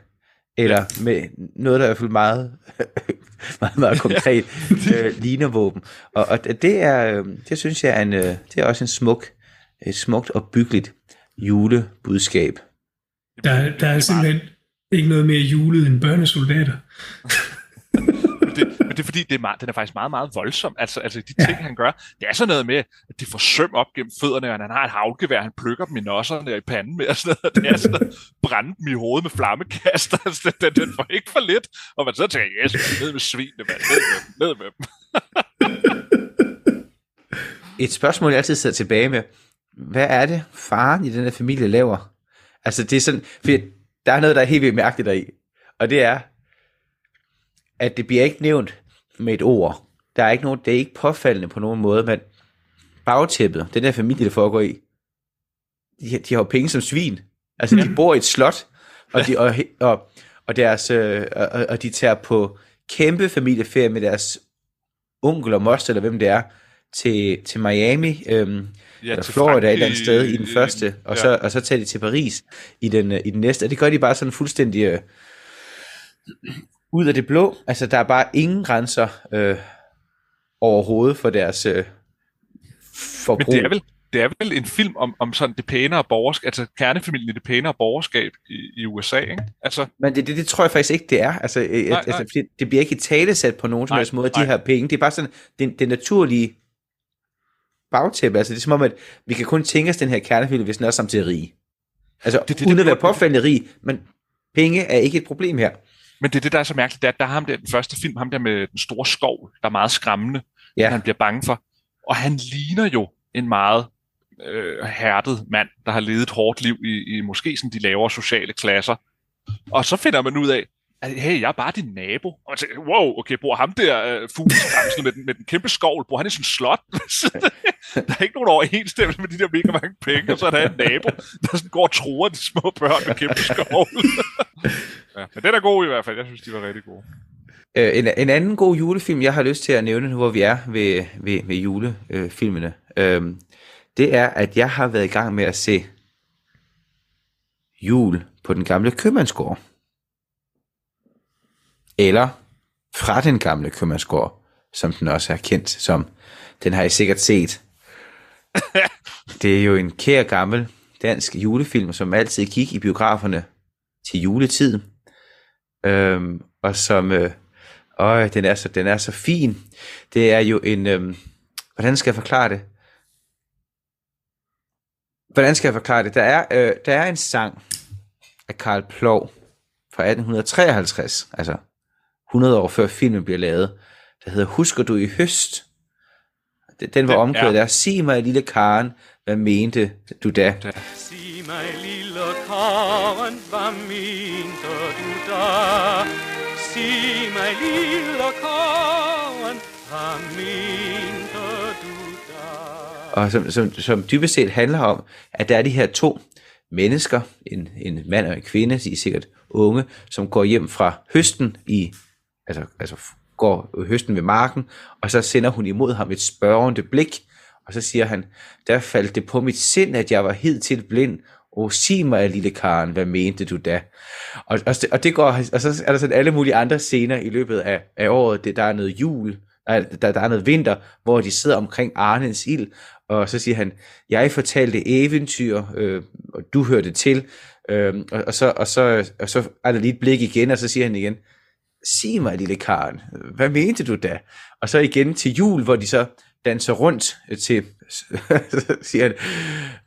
eller med noget, der er i hvert fald meget, meget, meget konkret øh, ligner våben. Og, og det er, øh, det synes jeg er en, øh, det er også en smuk, et smukt og byggeligt julebudskab. Der, der er simpelthen ikke noget mere julet end børnesoldater. det, men det er fordi, det er meget, den er faktisk meget, meget voldsom. Altså, altså de ting, ja. han gør, det er sådan noget med, at de får søm op gennem fødderne, og han har et havlgevær, han plukker dem i nosserne og i panden med, og sådan noget. Det er sådan noget, brænde dem i hovedet med flammekaster. Altså, den, den, får ikke for lidt. Og man så tænker, yes, ned med svinene, man. Ned med dem, ned med dem. et spørgsmål, jeg altid sidder tilbage med. Hvad er det, faren i den her familie laver? Altså, det er sådan, for der er noget, der er helt vildt mærkeligt deri. Og det er, at det bliver ikke nævnt med et ord. Der er ikke nogen, det er ikke påfaldende på nogen måde, men bagtæppet, den der familie, der foregår i, de, de har jo penge som svin. Altså, de bor i et slot, og, de, og, og, og, deres, øh, og, og de tager på kæmpe familieferie med deres onkel og moster, eller hvem det er, til, til Miami, øhm, ja, eller Florida et eller andet sted i den første, og, ja. så, og så tager de til Paris i den, i den næste, og det gør de bare sådan fuldstændig øh, ud af det blå. Altså, der er bare ingen grænser øh, overhovedet for deres øh, forbrug. Men det er vel, det er vel en film om, om sådan det pænere borgerskab, altså kernefamilien i det pænere borgerskab i, i USA, ikke? Altså, Men det, det, det tror jeg faktisk ikke, det er. Altså, øh, nej, altså nej. Det, det bliver ikke talesat på nogen som helst måde, de her penge. Det er bare sådan, det, det naturlige bagtæppe. Altså, det er som om, at vi kan kun tænke os den her kernefamilie, hvis den er samtidig rig. Altså, det, det, uden det, at være påfaldende rig, men penge er ikke et problem her. Men det er det, der er så mærkeligt, det er, at der er ham der, den første film, ham der med den store skov, der er meget skræmmende, ja. han bliver bange for. Og han ligner jo en meget øh, hærdet mand, der har levet et hårdt liv i, i måske sådan de lavere sociale klasser. Og så finder man ud af, hey, jeg er bare din nabo. Og man tænker, wow, okay, bor ham der øh, uh, fugleskramsel med, den, med den kæmpe skovl, bor han i sådan en slot? der er ikke nogen overensstemmelse med de der mega mange penge, og så er der en nabo, der sådan går og truer de små børn med kæmpe skovl. ja, men den er god i hvert fald. Jeg synes, de var rigtig gode. Øh, en, en anden god julefilm, jeg har lyst til at nævne nu, hvor vi er ved, ved, ved julefilmene, øh, det er, at jeg har været i gang med at se jul på den gamle købmandsgård. Eller fra den gamle købmandsgård, som den også er kendt som. Den har I sikkert set. det er jo en kær gammel dansk julefilm, som altid gik i biograferne til juletid. Øhm, og som, øh, øh, den, er så, den er så fin. Det er jo en, øh, hvordan skal jeg forklare det? Hvordan skal jeg forklare det? Der er, øh, der er en sang af Karl Plov fra 1853, altså 100 år før filmen bliver lavet, der hedder Husker du i høst? Den var omkvædet ja. der. Sig mig, lille Karen, hvad mente du da? Sig mig, lille Karen, hvad mente du da? Sig mig, lille Karen, hvad mente du da? Og som, som, som dybest set handler om, at der er de her to mennesker, en, en mand og en kvinde, de er sikkert unge, som går hjem fra høsten i altså, altså går høsten ved marken, og så sender hun imod ham et spørgende blik, og så siger han, der faldt det på mit sind, at jeg var helt til blind, og sig mig, lille Karen, hvad mente du da? Og, og, og, det går, og så er der sådan alle mulige andre scener i løbet af, af året. Det, der er noget jul, der, der, der er noget vinter, hvor de sidder omkring Arnes ild, og så siger han, jeg fortalte eventyr, øh, og du hørte til, øh, og, og, så, og, så, og så er der lige et blik igen, og så siger han igen, sig mig, lille Karen, hvad mente du da? Og så igen til jul, hvor de så danser rundt øh, til, siger han,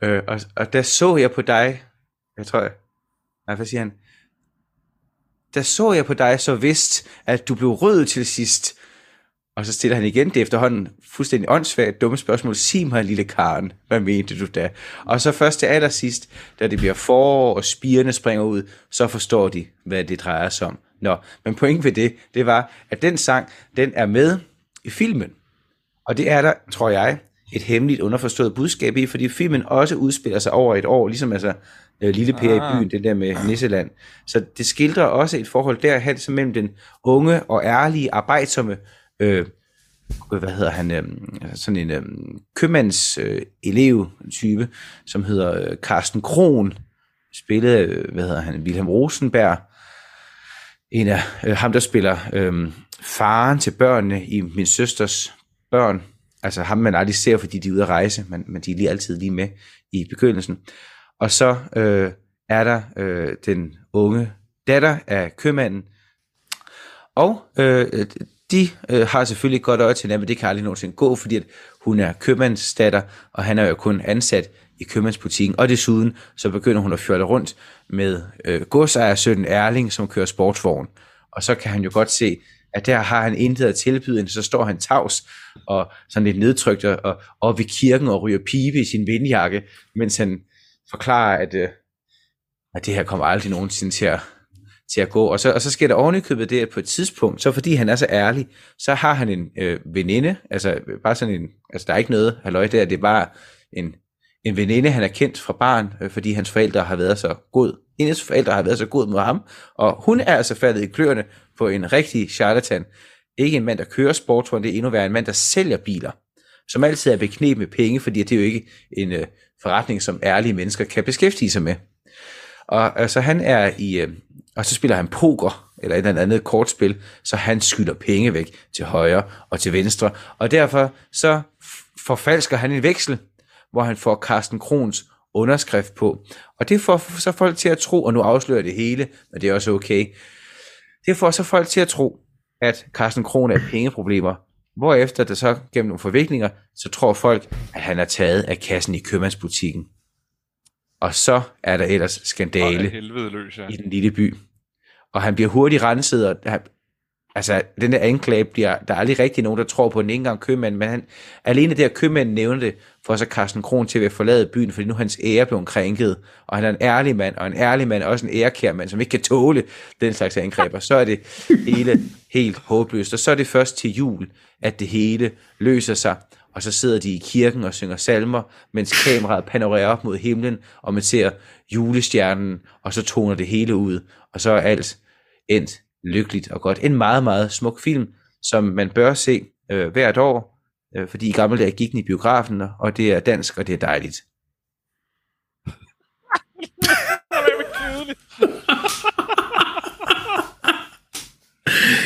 øh, og, og der så jeg på dig, jeg tror, jeg, nej, hvad siger han? Der så jeg på dig så vist, at du blev rød til sidst. Og så stiller han igen det efterhånden fuldstændig åndssvagt dumme spørgsmål. Sig mig, lille Karen, hvad mente du da? Og så først til allersidst, da det bliver forår, og spirene springer ud, så forstår de, hvad det drejer sig om. Nå, men point ved det, det var, at den sang, den er med i filmen. Og det er der, tror jeg, et hemmeligt underforstået budskab i, fordi filmen også udspiller sig over et år, ligesom altså øh, Lille Per ah. i byen, det der med Nisseland. Så det skildrer også et forhold derhen, som mellem den unge og ærlige, arbejdsomme, øh, hvad hedder han, øh, sådan en øh, købmands øh, elev type, som hedder øh, Carsten Kron, spillet øh, hvad hedder han, Wilhelm Rosenberg, en af øh, ham, der spiller øh, faren til børnene i min søsters børn, altså ham man aldrig ser, fordi de er ude at rejse, men, men de er lige altid lige med i begyndelsen. Og så øh, er der øh, den unge datter af købmanden, og øh, de øh, har selvfølgelig godt øje til men det kan aldrig nogensinde gå, fordi at hun er købmandsdatter, og han er jo kun ansat i købmandsbutikken, og desuden så begynder hun at fjolle rundt med øh, godsejersønnen Erling, som kører sportsvogn. Og så kan han jo godt se, at der har han intet at tilbyde, så står han tavs og sådan lidt nedtrykt og og ved kirken og ryger pibe i sin vindjakke, mens han forklarer, at, øh, at det her kommer aldrig nogensinde til at, til at gå. Og så, og så sker der ovenikøbet det, at på et tidspunkt, så fordi han er så ærlig, så har han en øh, veninde, altså bare sådan en, altså der er ikke noget halløj der, det er bare en, en veninde, han er kendt fra barn, øh, fordi hans forældre har været så god. Hendes forældre har været så god mod ham, og hun er altså faldet i kløerne på en rigtig charlatan. Ikke en mand, der kører sportsvogn, det er endnu værre en mand, der sælger biler, som altid er beknep med penge, fordi det er jo ikke en øh, forretning, som ærlige mennesker kan beskæftige sig med. Og altså han er i, øh, og så spiller han poker, eller et eller andet kortspil, så han skylder penge væk til højre og til venstre, og derfor så forfalsker han en veksel, hvor han får Carsten Krons underskrift på. Og det får så folk til at tro, og nu afslører det hele, men det er også okay, det får så folk til at tro, at Carsten Kron er pengeproblemer, hvorefter det så gennem nogle forviklinger, så tror folk, at han er taget af kassen i købmandsbutikken. Og så er der ellers skandale løs, ja. i den lille by. Og han bliver hurtigt renset, og altså den der anklage bliver, der er aldrig rigtig nogen, der tror på den, ikke engang købmanden, men han, alene det, at købmanden nævner det, får så Carsten Kron til at forlade byen, fordi nu er hans ære blevet krænket, og han er en ærlig mand, og en ærlig mand er også en ærekær mand, som ikke kan tåle den slags angreber, så er det hele helt håbløst, og så er det først til jul, at det hele løser sig, og så sidder de i kirken og synger salmer, mens kameraet panorerer op mod himlen, og man ser julestjernen, og så toner det hele ud, og så er alt endt lykkeligt og godt. En meget, meget smuk film, som man bør se øh, hvert år, øh, fordi i gamle dage gik den i biografen, og det er dansk, og det er dejligt.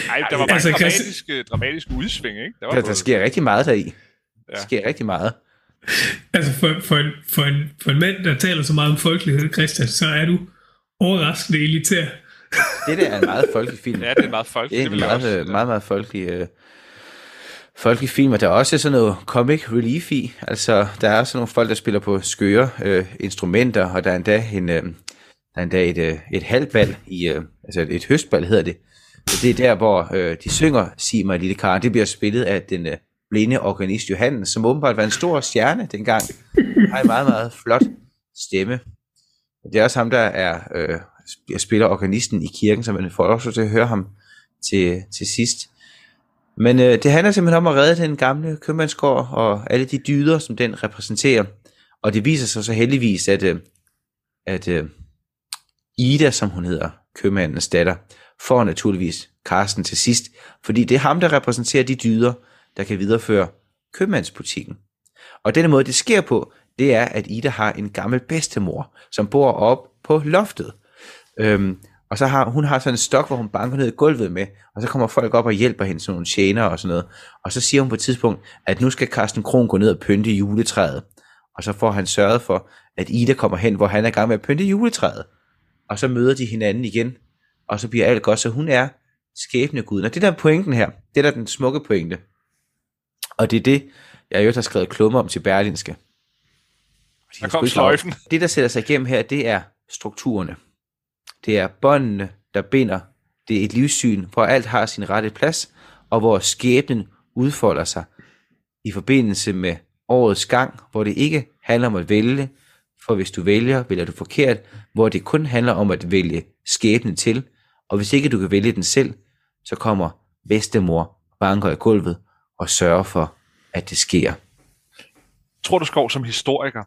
Ej, der var bare altså, dramatisk, kan... dramatisk udsving, ikke? Der, var der, der sker rigtig meget deri. Ja. Der sker rigtig meget. Altså for, for, en, for, en, for en mand, der taler så meget om folkelighed, Christian, så er du overraskende elitær. Det der er en meget folkelig film. Ja, det er en meget folkelig Det er en meget, meget, meget, meget folkelig, øh, folkelig film, og der er også sådan noget comic relief i. Altså, der er sådan nogle folk, der spiller på skøre øh, instrumenter, og der er endda, en, øh, der er endda et, øh, et halvvalg i, øh, altså et høstbal hedder det. Det er der, hvor øh, de synger Sig mig, lille Karen. Det bliver spillet af den øh, blinde organist Johannes, som åbenbart var en stor stjerne dengang. Har en meget, meget flot stemme. Det er også ham, der er øh, spiller organisten i kirken, så man får også til at høre ham til, til sidst. Men øh, det handler simpelthen om at redde den gamle købmandsgård og alle de dyder, som den repræsenterer. Og det viser sig så heldigvis, at, øh, at øh, Ida, som hun hedder, købmandens datter, får naturligvis Karsten til sidst, fordi det er ham, der repræsenterer de dyder, der kan videreføre købmandsbutikken. Og denne måde, det sker på, det er, at Ida har en gammel bedstemor, som bor op på loftet. Øhm, Og så har hun har sådan en stok, hvor hun banker ned i gulvet med, og så kommer folk op og hjælper hende, sådan nogle tjener og sådan noget. Og så siger hun på et tidspunkt, at nu skal Carsten Kron gå ned og pynte juletræet. Og så får han sørget for, at Ida kommer hen, hvor han er i gang med at pynte juletræet. Og så møder de hinanden igen, og så bliver alt godt. Så hun er skæbneguden. Og det der er pointen her, det er der den smukke pointe. Og det er det, jeg jo har skrevet klumme om til Berlinske. Der kom sløjfen. Det, der sætter sig igennem her, det er strukturerne. Det er båndene, der binder. Det er et livssyn, hvor alt har sin rette plads, og hvor skæbnen udfolder sig i forbindelse med årets gang, hvor det ikke handler om at vælge, for hvis du vælger, vælger du forkert, hvor det kun handler om at vælge skæbnen til, og hvis ikke du kan vælge den selv, så kommer bedstemor banker i gulvet og sørger for, at det sker. Tror du, Skov, som historiker,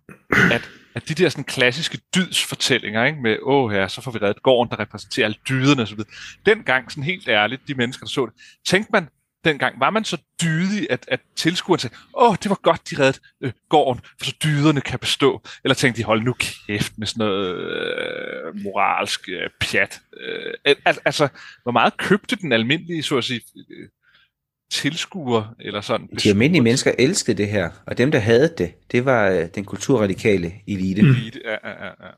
at, at de der sådan klassiske dydsfortællinger, ikke, med, åh her, så får vi reddet gården, der repræsenterer alle dyderne osv., dengang, sådan helt ærligt, de mennesker, der så det, tænkte man, dengang, var man så dydig, at, at tilskueren sagde, åh, det var godt, de reddede øh, gården, for så dyderne kan bestå. Eller tænkte de, hold nu kæft med sådan noget øh, moralsk øh, pjat. Øh, al, altså, hvor meget købte den almindelige, så at sige, øh, tilskuer, eller sådan. De almindelige mennesker elskede det her, og dem, der havde det, det var øh, den kulturradikale elite. Mm. elite. Ja, ja, ja.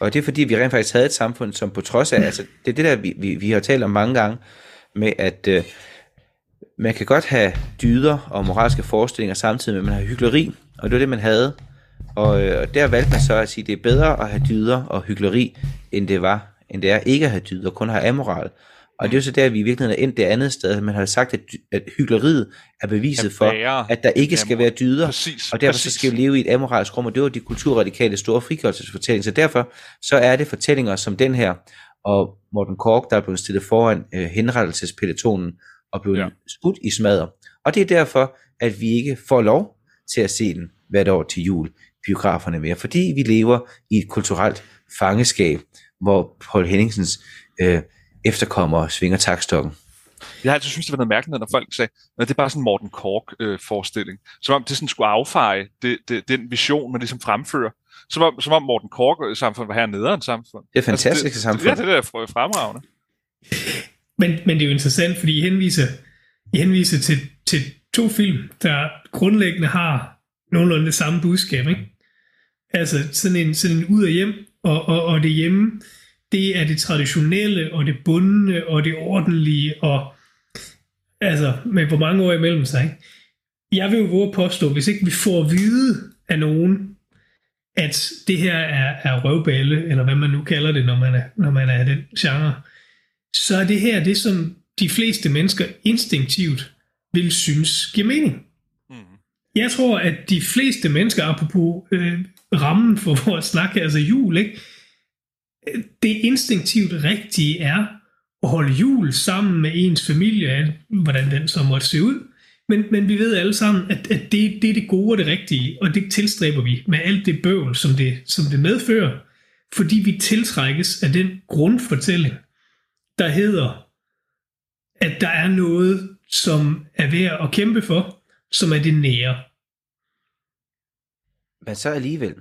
Og det er fordi, vi rent faktisk havde et samfund, som på trods af, altså, det er det der, vi, vi, vi har talt om mange gange, med at øh, man kan godt have dyder og moralske forestillinger samtidig med, at man har hyggeleri, og det var det, man havde. Og, øh, og der valgte man så at sige, at det er bedre at have dyder og hyggeleri, end det var, end det er ikke at have dyder, kun at have amoral. Og det er jo så der, vi i virkeligheden er endt det andet sted. Man har sagt, at, at hyggeleriet er beviset for, at der ikke skal være dyder. Præcis, og derfor præcis. så skal vi leve i et amoralsk rum, og det var de kulturradikale store frigørelsesfortællinger. Så derfor så er det fortællinger som den her, og Morten Kork, der er blevet stillet foran øh, henrettelsespeletonen, og blevet ja. skudt i smadder. Og det er derfor, at vi ikke får lov til at se den hvert år til jul biograferne mere, fordi vi lever i et kulturelt fangeskab, hvor Paul Henningsens øh, efterkommere svinger takstokken. Jeg har altid synes, det var noget mærkeligt, når folk sagde, at det er bare sådan en Morten Kork-forestilling. Øh, som om det sådan skulle affeje det, det, den vision, man ligesom fremfører. Som om, som om Morten Kork-samfund var her en samfund. Det er fantastisk altså, det, samfund. Ja, det der er fremragende. Men, men det er jo interessant, fordi I henviser, I henviser til, til to film, der grundlæggende har nogenlunde det samme budskab. Ikke? Altså sådan en, sådan en ud og hjem, og, og, og det hjemme, det er det traditionelle, og det bundne, og det ordentlige, og altså med hvor mange år imellem sig. Ikke? Jeg vil jo våge at påstå, hvis ikke vi får at vide af nogen, at det her er, er røvballe, eller hvad man nu kalder det, når man er, når man er den genre, så er det her det, som de fleste mennesker instinktivt vil synes giver mening. Mm. Jeg tror, at de fleste mennesker, apropos øh, rammen for vores snak, altså jul, ikke? Det instinktivt rigtige er at holde jul sammen med ens familie, hvordan den så måtte se ud. Men, men vi ved alle sammen, at, at det, det er det gode og det rigtige, og det tilstræber vi med alt det bøvl, som det, som det medfører, fordi vi tiltrækkes af den grundfortælling, der hedder, at der er noget, som er værd at kæmpe for, som er det nære. Men så alligevel,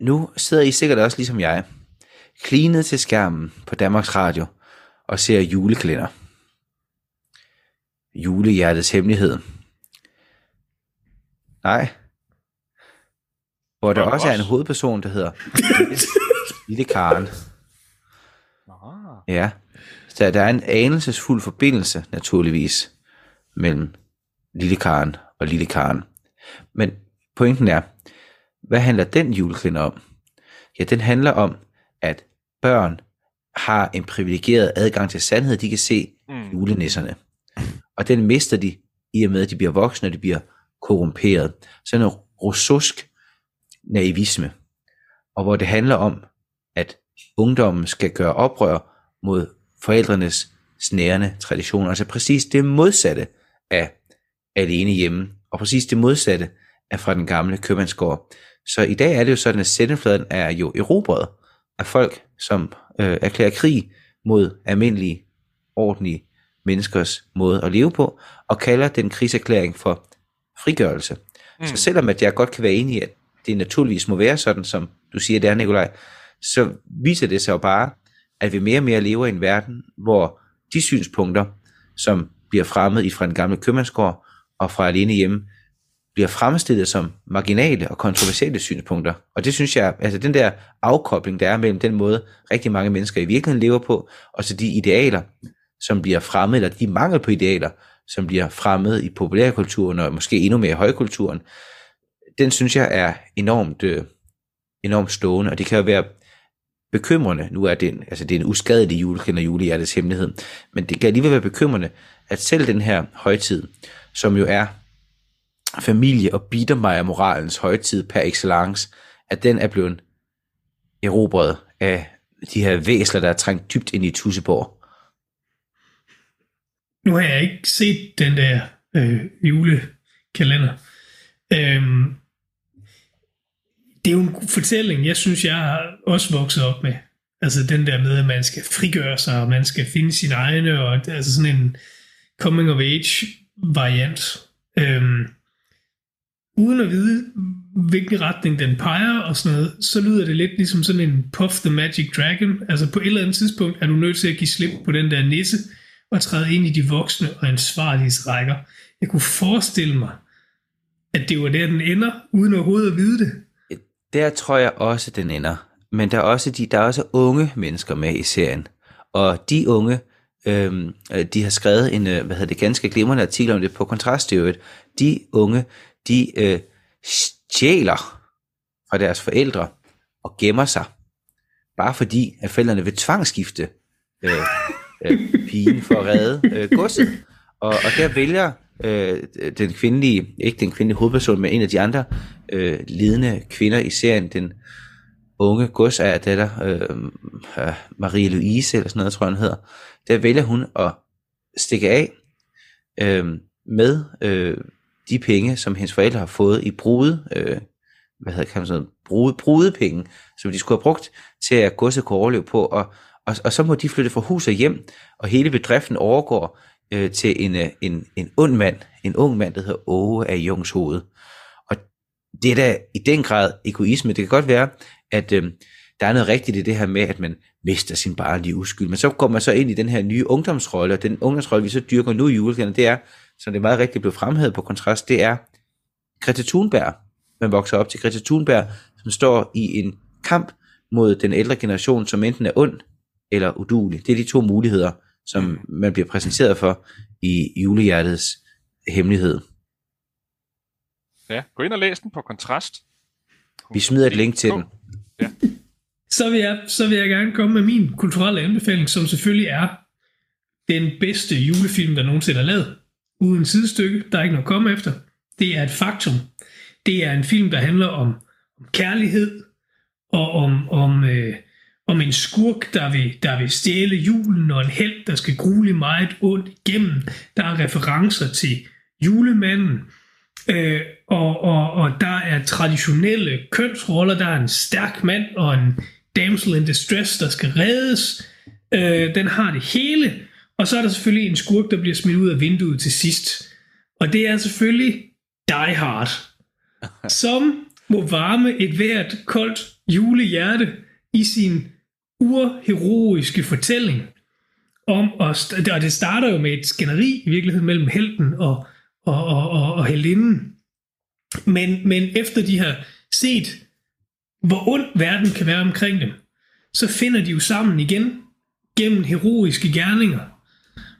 nu sidder I sikkert også ligesom jeg, klinet til skærmen på Danmarks Radio og ser juleklænder. Julehjertets hemmelighed. Nej. Hvor der også er en hovedperson, der hedder Lille Karen. Ja. Så der er en anelsesfuld forbindelse, naturligvis, mellem Lille Karen og Lille Karen. Men pointen er, hvad handler den juleklænder om? Ja, den handler om, at børn har en privilegeret adgang til sandhed. De kan se mm. julenisserne. Og den mister de i og med, at de bliver voksne, og de bliver korrumperet. Sådan en russusk naivisme. Og hvor det handler om, at ungdommen skal gøre oprør mod forældrenes snærende traditioner. Altså præcis det modsatte af alene hjemme, og præcis det modsatte af fra den gamle købmandsgård. Så i dag er det jo sådan, at sendefladen er jo erobret af folk, som øh, erklærer krig mod almindelige, ordentlige menneskers måde at leve på, og kalder den krigserklæring for frigørelse. Mm. Så selvom at jeg godt kan være enig i, at det naturligvis må være sådan, som du siger, det er, Nikolaj, så viser det sig jo bare, at vi mere og mere lever i en verden, hvor de synspunkter, som bliver fremmet i fra den gamle købmandsgård og fra alene hjemme, bliver fremstillet som marginale og kontroversielle synspunkter. Og det synes jeg, altså den der afkobling, der er mellem den måde, rigtig mange mennesker i virkeligheden lever på, og så de idealer, som bliver fremmet, eller de mangel på idealer, som bliver fremmet i populærkulturen, og måske endnu mere i højkulturen, den synes jeg er enormt, øh, enormt stående, og det kan jo være bekymrende, nu er det en, altså det er en uskadelig julekender julehjertets hemmelighed, men det kan alligevel være bekymrende, at selv den her højtid, som jo er familie- og moralens højtid per excellence, at den er blevet erobret af de her væsler, der er trængt dybt ind i Tusseborg. Nu har jeg ikke set den der øh, julekalender. Øhm, det er jo en fortælling, jeg synes, jeg har også vokset op med. Altså den der med, at man skal frigøre sig, og man skal finde sin egne, og altså sådan en coming of age variant. Øhm, uden at vide, hvilken retning den peger og sådan noget, så lyder det lidt ligesom sådan en Puff the Magic Dragon. Altså på et eller andet tidspunkt er du nødt til at give slip på den der nisse og træde ind i de voksne og ansvarlige rækker. Jeg kunne forestille mig, at det var der, den ender, uden overhovedet at vide det. Der tror jeg også, den ender. Men der er også, de, der er også unge mennesker med i serien. Og de unge, øhm, øh, de har skrevet en, øh, hvad hedder det, ganske glimrende artikel om det på kontraststøvet. De unge, de øh, stjæler fra deres forældre og gemmer sig, bare fordi at forældrene vil tvangsskifte øh, øh, pigen for at redde øh, godset. Og, og der vælger øh, den kvindelige, ikke den kvindelige hovedperson, men en af de andre øh, ledende kvinder i serien, den unge godsejer øh, øh, Marie Louise, eller sådan noget, tror jeg, hun hedder, der vælger hun at stikke af øh, med øh, de penge, som hendes forældre har fået i brude, øh, hvad hedder kan man sådan, brude, brudepenge, som de skulle have brugt til at godset kunne overleve på, og, og, og så må de flytte fra hus og hjem, og hele bedriften overgår øh, til en, øh, en, en ond mand, en ung mand, der hedder Åge af Jungs hoved. Og det er da i den grad egoisme. Det kan godt være, at øh, der er noget rigtigt i det her med, at man mister sin barnlige uskyld. Men så kommer man så ind i den her nye ungdomsrolle, og den ungdomsrolle, vi så dyrker nu i julekalenderen, det er, som det meget rigtigt blev fremhævet på kontrast, det er Greta Thunberg. Man vokser op til Greta Thunberg, som står i en kamp mod den ældre generation, som enten er ond eller udulig. Det er de to muligheder, som man bliver præsenteret for i julehjertets hemmelighed. Ja, gå ind og læs den på kontrast. Vi smider et link til den. Ja. Så vil, jeg, så vil jeg gerne komme med min kulturelle anbefaling, som selvfølgelig er den bedste julefilm, der nogensinde er lavet. Uden sidestykke, der er ikke noget at komme efter. Det er et faktum. Det er en film, der handler om, om kærlighed, og om, om, øh, om en skurk, der vil, der vil stjæle julen, og en held, der skal grule meget ondt igennem. Der er referencer til julemanden, øh, og, og, og der er traditionelle kønsroller. Der er en stærk mand og en damsel in distress, der skal reddes. Øh, den har det hele. Og så er der selvfølgelig en skurk, der bliver smidt ud af vinduet til sidst. Og det er selvfølgelig Die Hard, som må varme et hvert koldt julehjerte i sin urheroiske fortælling om, os, og det starter jo med et skænderi i virkeligheden mellem helten og, og, og, og, og heldinden. Men, men efter de har set, hvor ond verden kan være omkring dem, så finder de jo sammen igen gennem heroiske gerninger.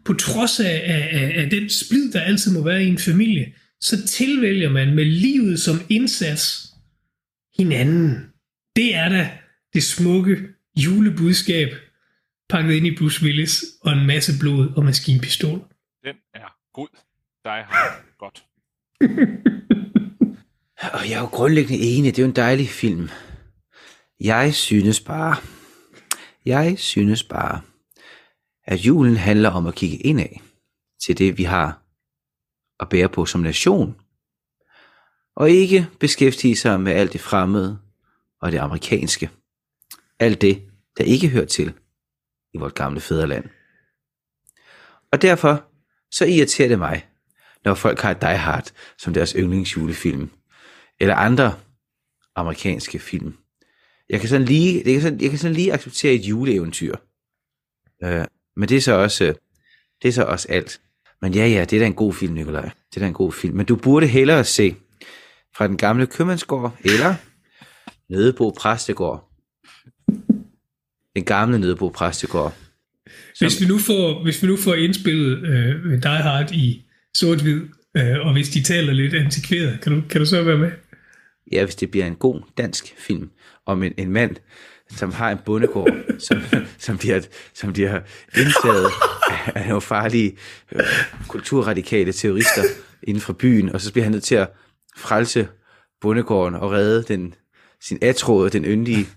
På trods af, af, af den splid, der altid må være i en familie, så tilvælger man med livet som indsats hinanden. Det er da det smukke julebudskab, pakket ind i Bruce Willis og en masse blod og maskinpistol. Den er god. Dig har godt. og jeg er jo grundlæggende enig, det er jo en dejlig film. Jeg synes bare, jeg synes bare, at julen handler om at kigge indad til det, vi har at bære på som nation, og ikke beskæftige sig med alt det fremmede og det amerikanske. Alt det, der ikke hører til i vort gamle fædreland. Og derfor så irriterer det mig, når folk har Die Hard som deres yndlingsjulefilm, eller andre amerikanske film. Jeg kan sådan lige, jeg kan sådan, jeg kan sådan lige acceptere et juleeventyr Øh, men det er så også, det er så også alt. Men ja, ja, det er da en god film, Nikolaj. Det er da en god film. Men du burde hellere se fra den gamle købmandsgård, eller Nødebo Præstegård. Den gamle Nødebo Præstegård. Som... Hvis, vi nu får, hvis vi nu får indspillet øh, Die Hard i sort-hvid, øh, og hvis de taler lidt antikveret, kan du, kan du så være med? Ja, hvis det bliver en god dansk film om en, en mand, som har en bondegård, som, som, bliver, som bliver indtaget af nogle farlige øh, kulturradikale terrorister inden for byen, og så bliver han nødt til at frelse bondegården og redde den, sin atråd, den yndige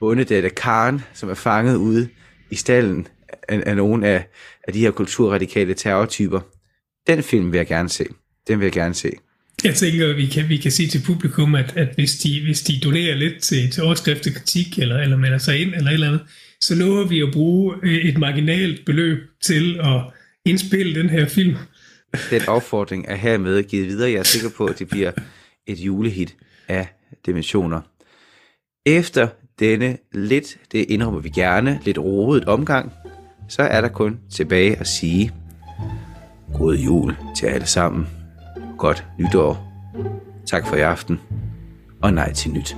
bondedatter Karen, som er fanget ude i stallen af, af nogle af, af de her kulturradikale terrortyper. Den film vil jeg gerne se. Den vil jeg gerne se. Jeg tænker, vi kan, vi kan sige til publikum, at, at hvis, de, hvis de donerer lidt til, til overskrift kritik, eller, eller melder sig ind, eller et eller andet, så lover vi at bruge øh, et marginalt beløb til at indspille den her film. Den opfordring er hermed givet videre. Jeg er sikker på, at det bliver et julehit af dimensioner. Efter denne lidt, det indrømmer vi gerne, lidt rodet omgang, så er der kun tilbage at sige god jul til alle sammen godt nytår. Tak for i aften, og nej til nyt.